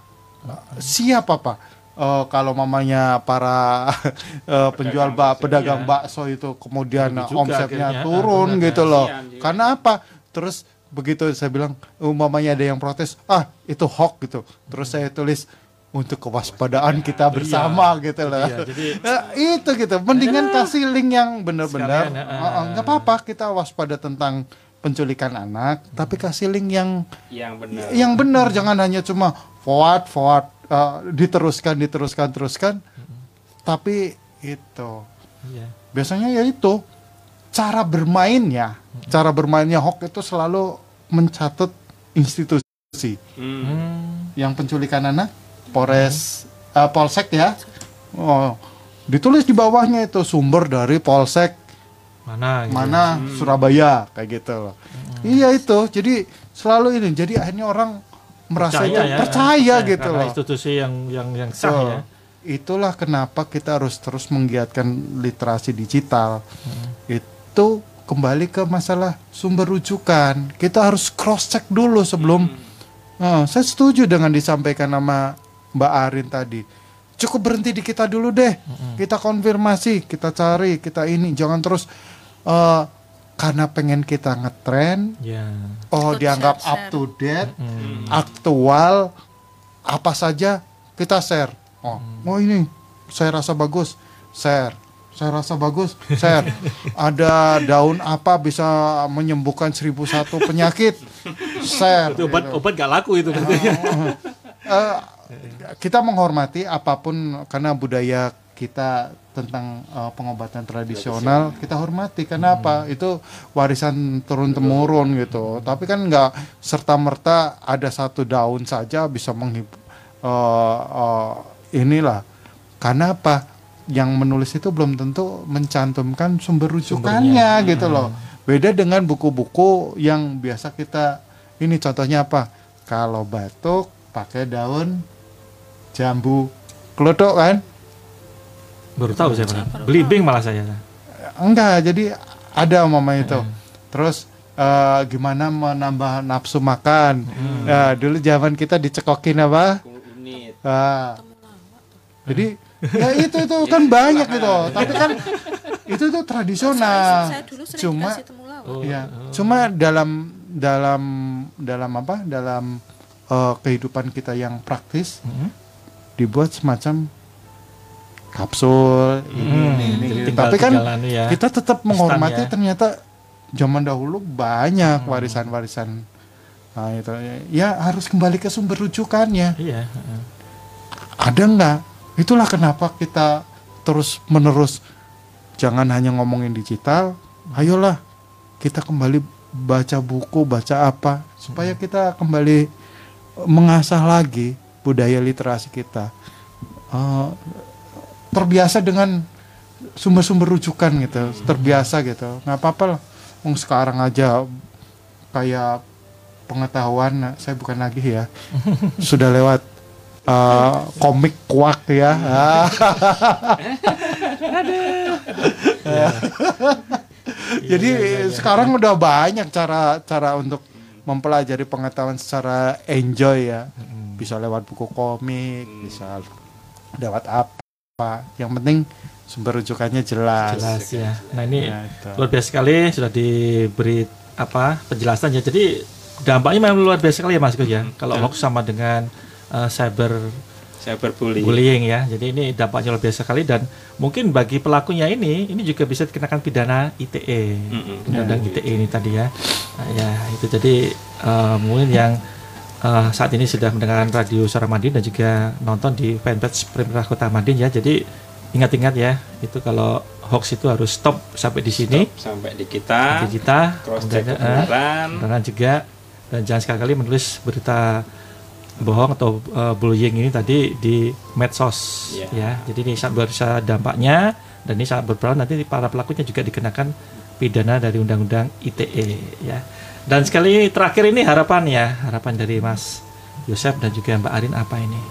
Siapa Pak? Eh, kalau mamanya para [laughs] eh, penjual bak pedagang bakso itu kemudian juga omsetnya akhirnya. turun Ah, gitu loh. Juga. Karena apa? Terus begitu saya bilang mamanya ada yang protes, ah itu hoax gitu. Terus saya tulis untuk kewaspadaan kita bersama gitu loh. Iya, jadi- Nah, itu gitu. Mendingan kasih link yang benar-benar. Sekalian, ah. Ah, ah, nggak apa-apa kita waspada tentang penculikan anak, tapi kasih link yang Yang benar. yang benar jangan hanya cuma forward forward uh, diteruskan diteruskan teruskan tapi itu Iya. biasanya ya itu cara bermainnya cara bermainnya hoax itu selalu mencatut institusi Hmm. yang penculikan anak Polres uh, Polsek ya oh ditulis di bawahnya itu sumber dari Polsek Mana? gitu. mana Surabaya kayak gitu loh. Iya itu. Jadi selalu ini. Jadi akhirnya orang merasa itu ya, percaya karena gitu loh. institusi yang yang yang So, sah ya. Itulah kenapa kita harus terus menggiatkan literasi digital. Hmm. Itu kembali ke masalah sumber rujukan. Kita harus cross check dulu sebelum. Nah, saya setuju dengan disampaikan nama Mbak Arin tadi. Cukup berhenti di kita dulu deh. Kita konfirmasi, kita cari, kita ini. Jangan terus eh, karena pengen kita ngetren, Ya. oh Ikut dianggap up share-share. to date, Hmm. aktual, apa saja kita share. Oh, oh ini saya rasa bagus, share. Saya rasa bagus, share. [laughs] Ada daun apa bisa menyembuhkan seribu satu penyakit, [laughs] share. Itu obat gitu. obat gak laku itu berarti. [laughs] Eh, kita menghormati apa pun karena budaya kita tentang eh, pengobatan tradisional kita hormati. Karena apa? Itu warisan turun temurun gitu. Tapi kan nggak serta merta ada satu daun saja bisa menghib eh, eh, inilah. Karena apa? Yang menulis itu belum tentu mencantumkan sumber rujukannya gitu loh. Beda dengan buku-buku yang biasa kita ini contohnya apa? Kalau batuk pakai daun jambu kelodok kan? Baru tahu saya Pak. Belimbing malah saya. enggak jadi ada mama itu. Terus eh, gimana menambah nafsu makan? Nah, dulu zaman kita dicekokin apa? Unit. Ah. jadi ya itu itu kan banyak gitu. Tapi kan itu tuh tradisional. Saya dulu sering cuma. Oh, ya cuma dalam dalam dalam apa? Dalam eh, kehidupan kita yang praktis Hmm. Dibuat semacam kapsul ini, Hmm, ini, ini, gitu. tapi kan ya. kita tetap menghormati ya. ternyata zaman dahulu banyak warisan-warisan nah itu ya harus kembali ke sumber rujukannya Iya. ada nggak itulah kenapa kita terus menerus jangan hanya ngomongin digital ayolah kita kembali baca buku baca apa supaya kita kembali mengasah lagi budaya literasi kita Eh, terbiasa dengan sumber-sumber rujukan gitu terbiasa gitu. Nggak apa-apa lah Wong sekarang aja kayak pengetahuan saya bukan lagi ya. [laughs] Sudah lewat eh, komik kuak ya. [laughs] Jadi sekarang udah banyak cara cara untuk mempelajari pengetahuan secara enjoy ya bisa lewat buku komik bisa lewat apa yang penting sumber rujukannya jelas Jelas ya. Nah ini Ya, itu. luar biasa sekali sudah diberi apa penjelasannya. Jadi dampaknya memang luar biasa sekali ya Mas Gus ya. Kalau hoax sama dengan uh, cyber cyberbullying bullying ya. Jadi ini dampaknya luar biasa sekali dan mungkin bagi pelakunya ini ini juga bisa dikenakan pidana ITE. Undang-undang ITE ini tadi ya. Nah, ya itu jadi uh, mungkin yang uh, saat ini sudah mendengarkan radio Suara Madiun dan juga nonton di fanpage Pemerintah Kota Madiun ya. Jadi ingat-ingat ya, itu kalau hoax itu harus stop sampai di sini. sampai di kita Di kita, cross check eh, kebenaran kebenaran juga dan jangan sekali-kali menulis berita bohong atau uh, bullying ini tadi di medsos Iya. ya. Jadi ini sangat besar dampaknya dan ini sangat berperan nanti para pelakunya juga dikenakan pidana dari undang-undang ITE ya. Dan sekali terakhir ini harapan ya, harapan dari Mas Yosef dan juga Mbak Arin apa ini?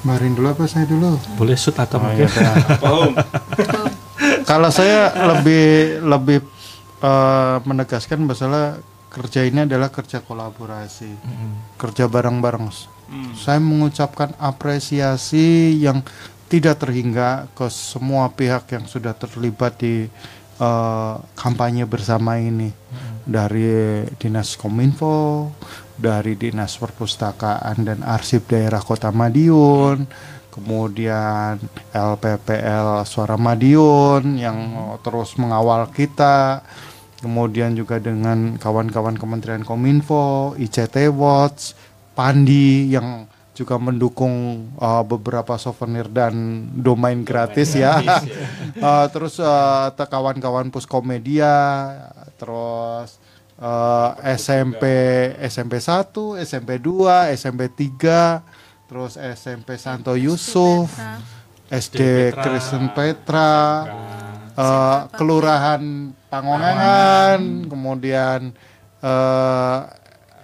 Marin dulu apa saya dulu Boleh shoot atau Oh, mungkin. [laughs] Boom. kalau saya lebih lebih eh, menegaskan masalah kerja ini adalah kerja kolaborasi kerja bareng-bareng saya mengucapkan apresiasi yang tidak terhingga ke semua pihak yang sudah terlibat di eh, kampanye bersama ini. Dari dinas kominfo dari dinas perpustakaan dan arsip daerah kota Madiun kemudian LPPL Suara Madiun yang eh, terus mengawal kita kemudian juga dengan kawan-kawan Kementerian Kominfo, ICT Watch, Pandi yang juga mendukung uh, beberapa souvenir dan domain gratis ya. [laughs] Uh, terus uh, kawan-kawan Puskomedia, terus uh, SMP SMP 1, SMP 2, SMP 3, terus SMP Santo Yusuf, SD Petra. Kristen Petra, eh, Kelurahan Pangongangan, kemudian eh,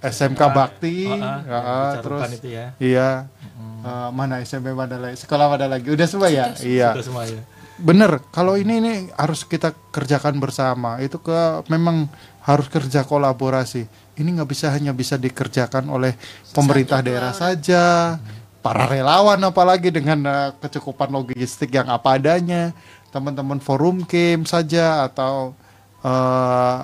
SMK Bakti, Oh, ya, yang terus itu ya. iya Eh, mana SMP mana lagi? Sekolah mana lagi? Udah semua ya? Iya. Sudah semua ya. Bener, kalau ini ini harus kita kerjakan bersama. Itu ke memang harus kerja kolaborasi. Ini nggak bisa hanya bisa dikerjakan oleh pemerintah daerah saja, para relawan apalagi dengan eh, kecukupan logistik yang apa adanya, teman-teman forum game saja atau eh,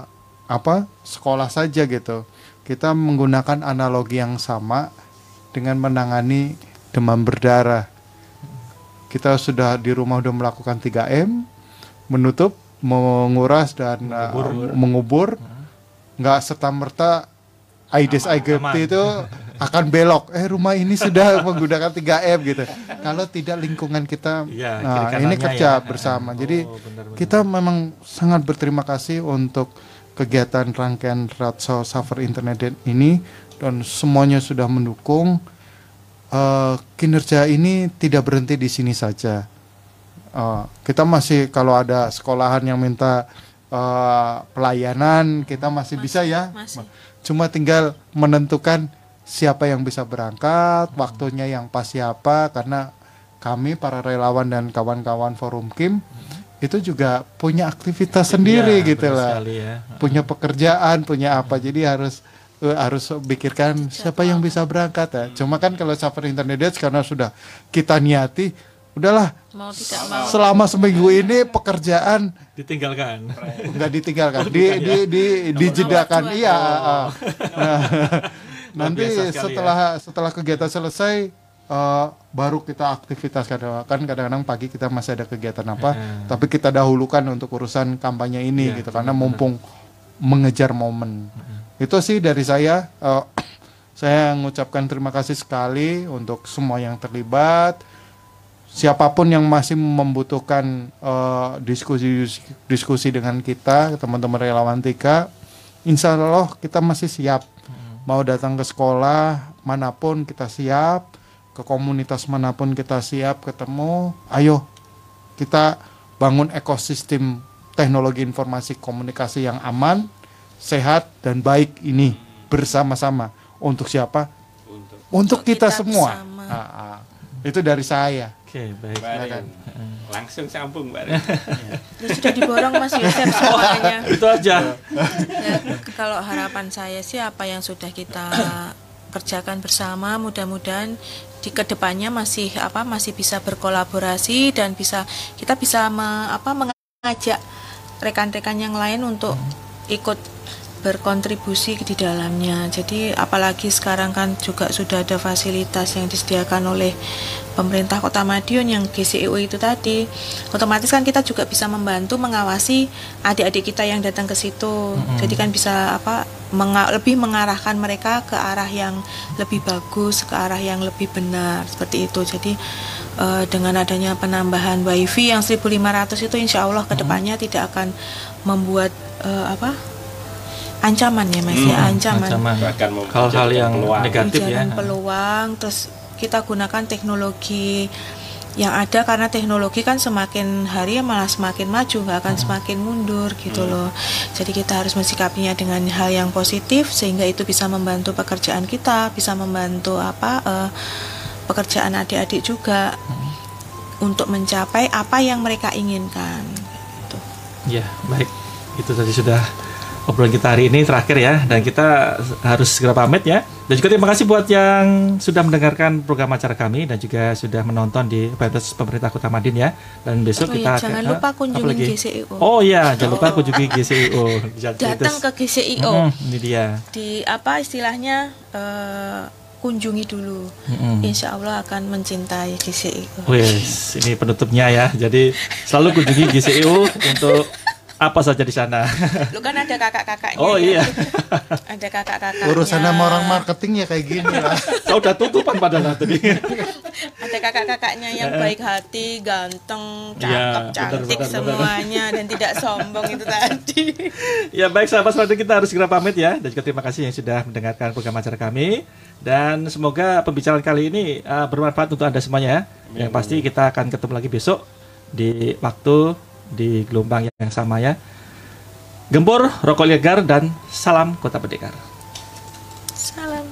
apa sekolah saja gitu. Kita menggunakan analogi yang sama dengan menangani demam berdarah kita sudah di rumah udah melakukan 3M menutup menguras dan Mengubur. uh, mengubur nggak serta merta Aedes aegypti itu [laughs] akan belok. Eh rumah ini sudah [laughs] menggunakan 3M gitu. Kalau tidak lingkungan kita, Iya, nah kiri ini kerja ya. bersama. Oh, Jadi benar-benar. kita memang sangat berterima kasih untuk kegiatan rangkaian Ratso Suffer Internet Day ini dan semuanya sudah mendukung. Eh, kinerja ini tidak berhenti di sini saja. Eh, kita masih kalau ada sekolahan yang minta eh, pelayanan, kita masih, bisa ya. masih. Cuma tinggal menentukan siapa yang bisa berangkat, waktunya yang pas siapa karena kami para relawan dan kawan-kawan Forum Kim itu juga punya aktivitas sendiri Iya, gitu lah. sekali ya. Punya pekerjaan, punya apa. Jadi harus eh, harus pikirkan siapa yang bisa berangkat ya. Cuma kan kalau Suffer Internet karena sudah kita niati, udahlah mau tidak mau selama seminggu ini pekerjaan Ditinggalkan. nggak ditinggalkan Oh, di bukan di ya? di dijedakan iya Oh. ah. [laughs] nah, nanti biasa sekali ya. setelah setelah kegiatan selesai eh, baru kita aktivitas. Kadang kan kadang-kadang pagi kita masih ada kegiatan apa Heeh. tapi kita dahulukan untuk urusan kampanye ini Iya, gitu karena mumpung mengejar momen. Itu sih dari saya Eh, [clears throat] saya mengucapkan terima kasih sekali untuk semua yang terlibat. Siapa pun yang masih membutuhkan eh, diskusi diskusi dengan kita teman-teman relawan Tika insya Allah kita masih siap mau datang ke sekolah mana pun kita siap ke komunitas mana pun kita siap ketemu ayo kita bangun ekosistem teknologi informasi komunikasi yang aman untuk dan baik ini bersama-sama untuk siapa Untuk untuk kita, kita semua bersama. Ah, ah. itu dari saya Oke, baik. Mbak Silakan. Rin. Langsung sambung Mbak Rin. Ya, sudah diborong Mas Yosef [laughs] semuanya. Itu aja. Ya, kalau harapan saya sih apa yang sudah kita kerjakan bersama mudah-mudahan di ke depannya masih apa masih bisa berkolaborasi dan bisa kita bisa me- apa mengajak rekan-rekan yang lain untuk ikut berkontribusi di dalamnya. Jadi apalagi sekarang kan juga sudah ada fasilitas yang disediakan oleh pemerintah Kota Madiun yang GCEO itu tadi. Otomatis kan kita juga bisa membantu mengawasi adik-adik kita yang datang ke situ. Jadi kan bisa apa menga- lebih mengarahkan mereka ke arah yang lebih bagus, ke arah yang lebih benar seperti itu. Jadi eh, dengan adanya penambahan wifi yang 1500 itu insya Allah ke depannya tidak akan membuat eh, apa ancaman ya mas ya ancaman, Ancaman. Hal-hal yang peluang. negatif ya. Ujaran peluang terus kita gunakan teknologi yang ada karena teknologi kan semakin hari ya malah semakin maju nggak akan semakin mundur gitu loh jadi kita harus mensikapinya dengan hal yang positif sehingga itu bisa membantu pekerjaan kita bisa membantu apa eh, pekerjaan adik-adik juga untuk mencapai apa yang mereka inginkan gitu. Ya, baik. Itu tadi sudah obrolan kita hari ini terakhir ya dan kita harus segera pamit ya. Dan juga terima kasih buat yang sudah mendengarkan program acara kami dan juga sudah menonton di website pemerintah Kota Madin ya. Dan besok Oh kita iya, akan- jangan lupa lagi? GCIO. Oh iya, jangan lupa kunjungi GCIO. [laughs] datang ke GCIO Mm, ini dia. di apa istilahnya eh, kunjungi dulu Mm-mm. Insya Allah akan mencintai GCIO Wes, ini penutupnya ya. Jadi selalu kunjungi GCIO [laughs] untuk apa saja di sana. lu kan ada kakak-kakaknya Oh ya. iya. [laughs] ada kakak-kakaknya urusan sama orang marketing ya kayak gini lah [laughs] Saya udah tutupan padahal tadi. ada kakak-kakaknya yang baik hati ganteng Iya, cakep benar, cantik semuanya dan tidak sombong itu tadi [laughs] Ya baik sahabat selanjutnya kita harus segera pamit ya dan juga terima kasih yang sudah mendengarkan program acara kami dan semoga pembicaraan kali ini uh, bermanfaat untuk anda semuanya ya. Yang pasti kita akan ketemu lagi besok di waktu di gelombang yang sama ya. Gempur, rokok legar dan salam Kota Pendekar. salam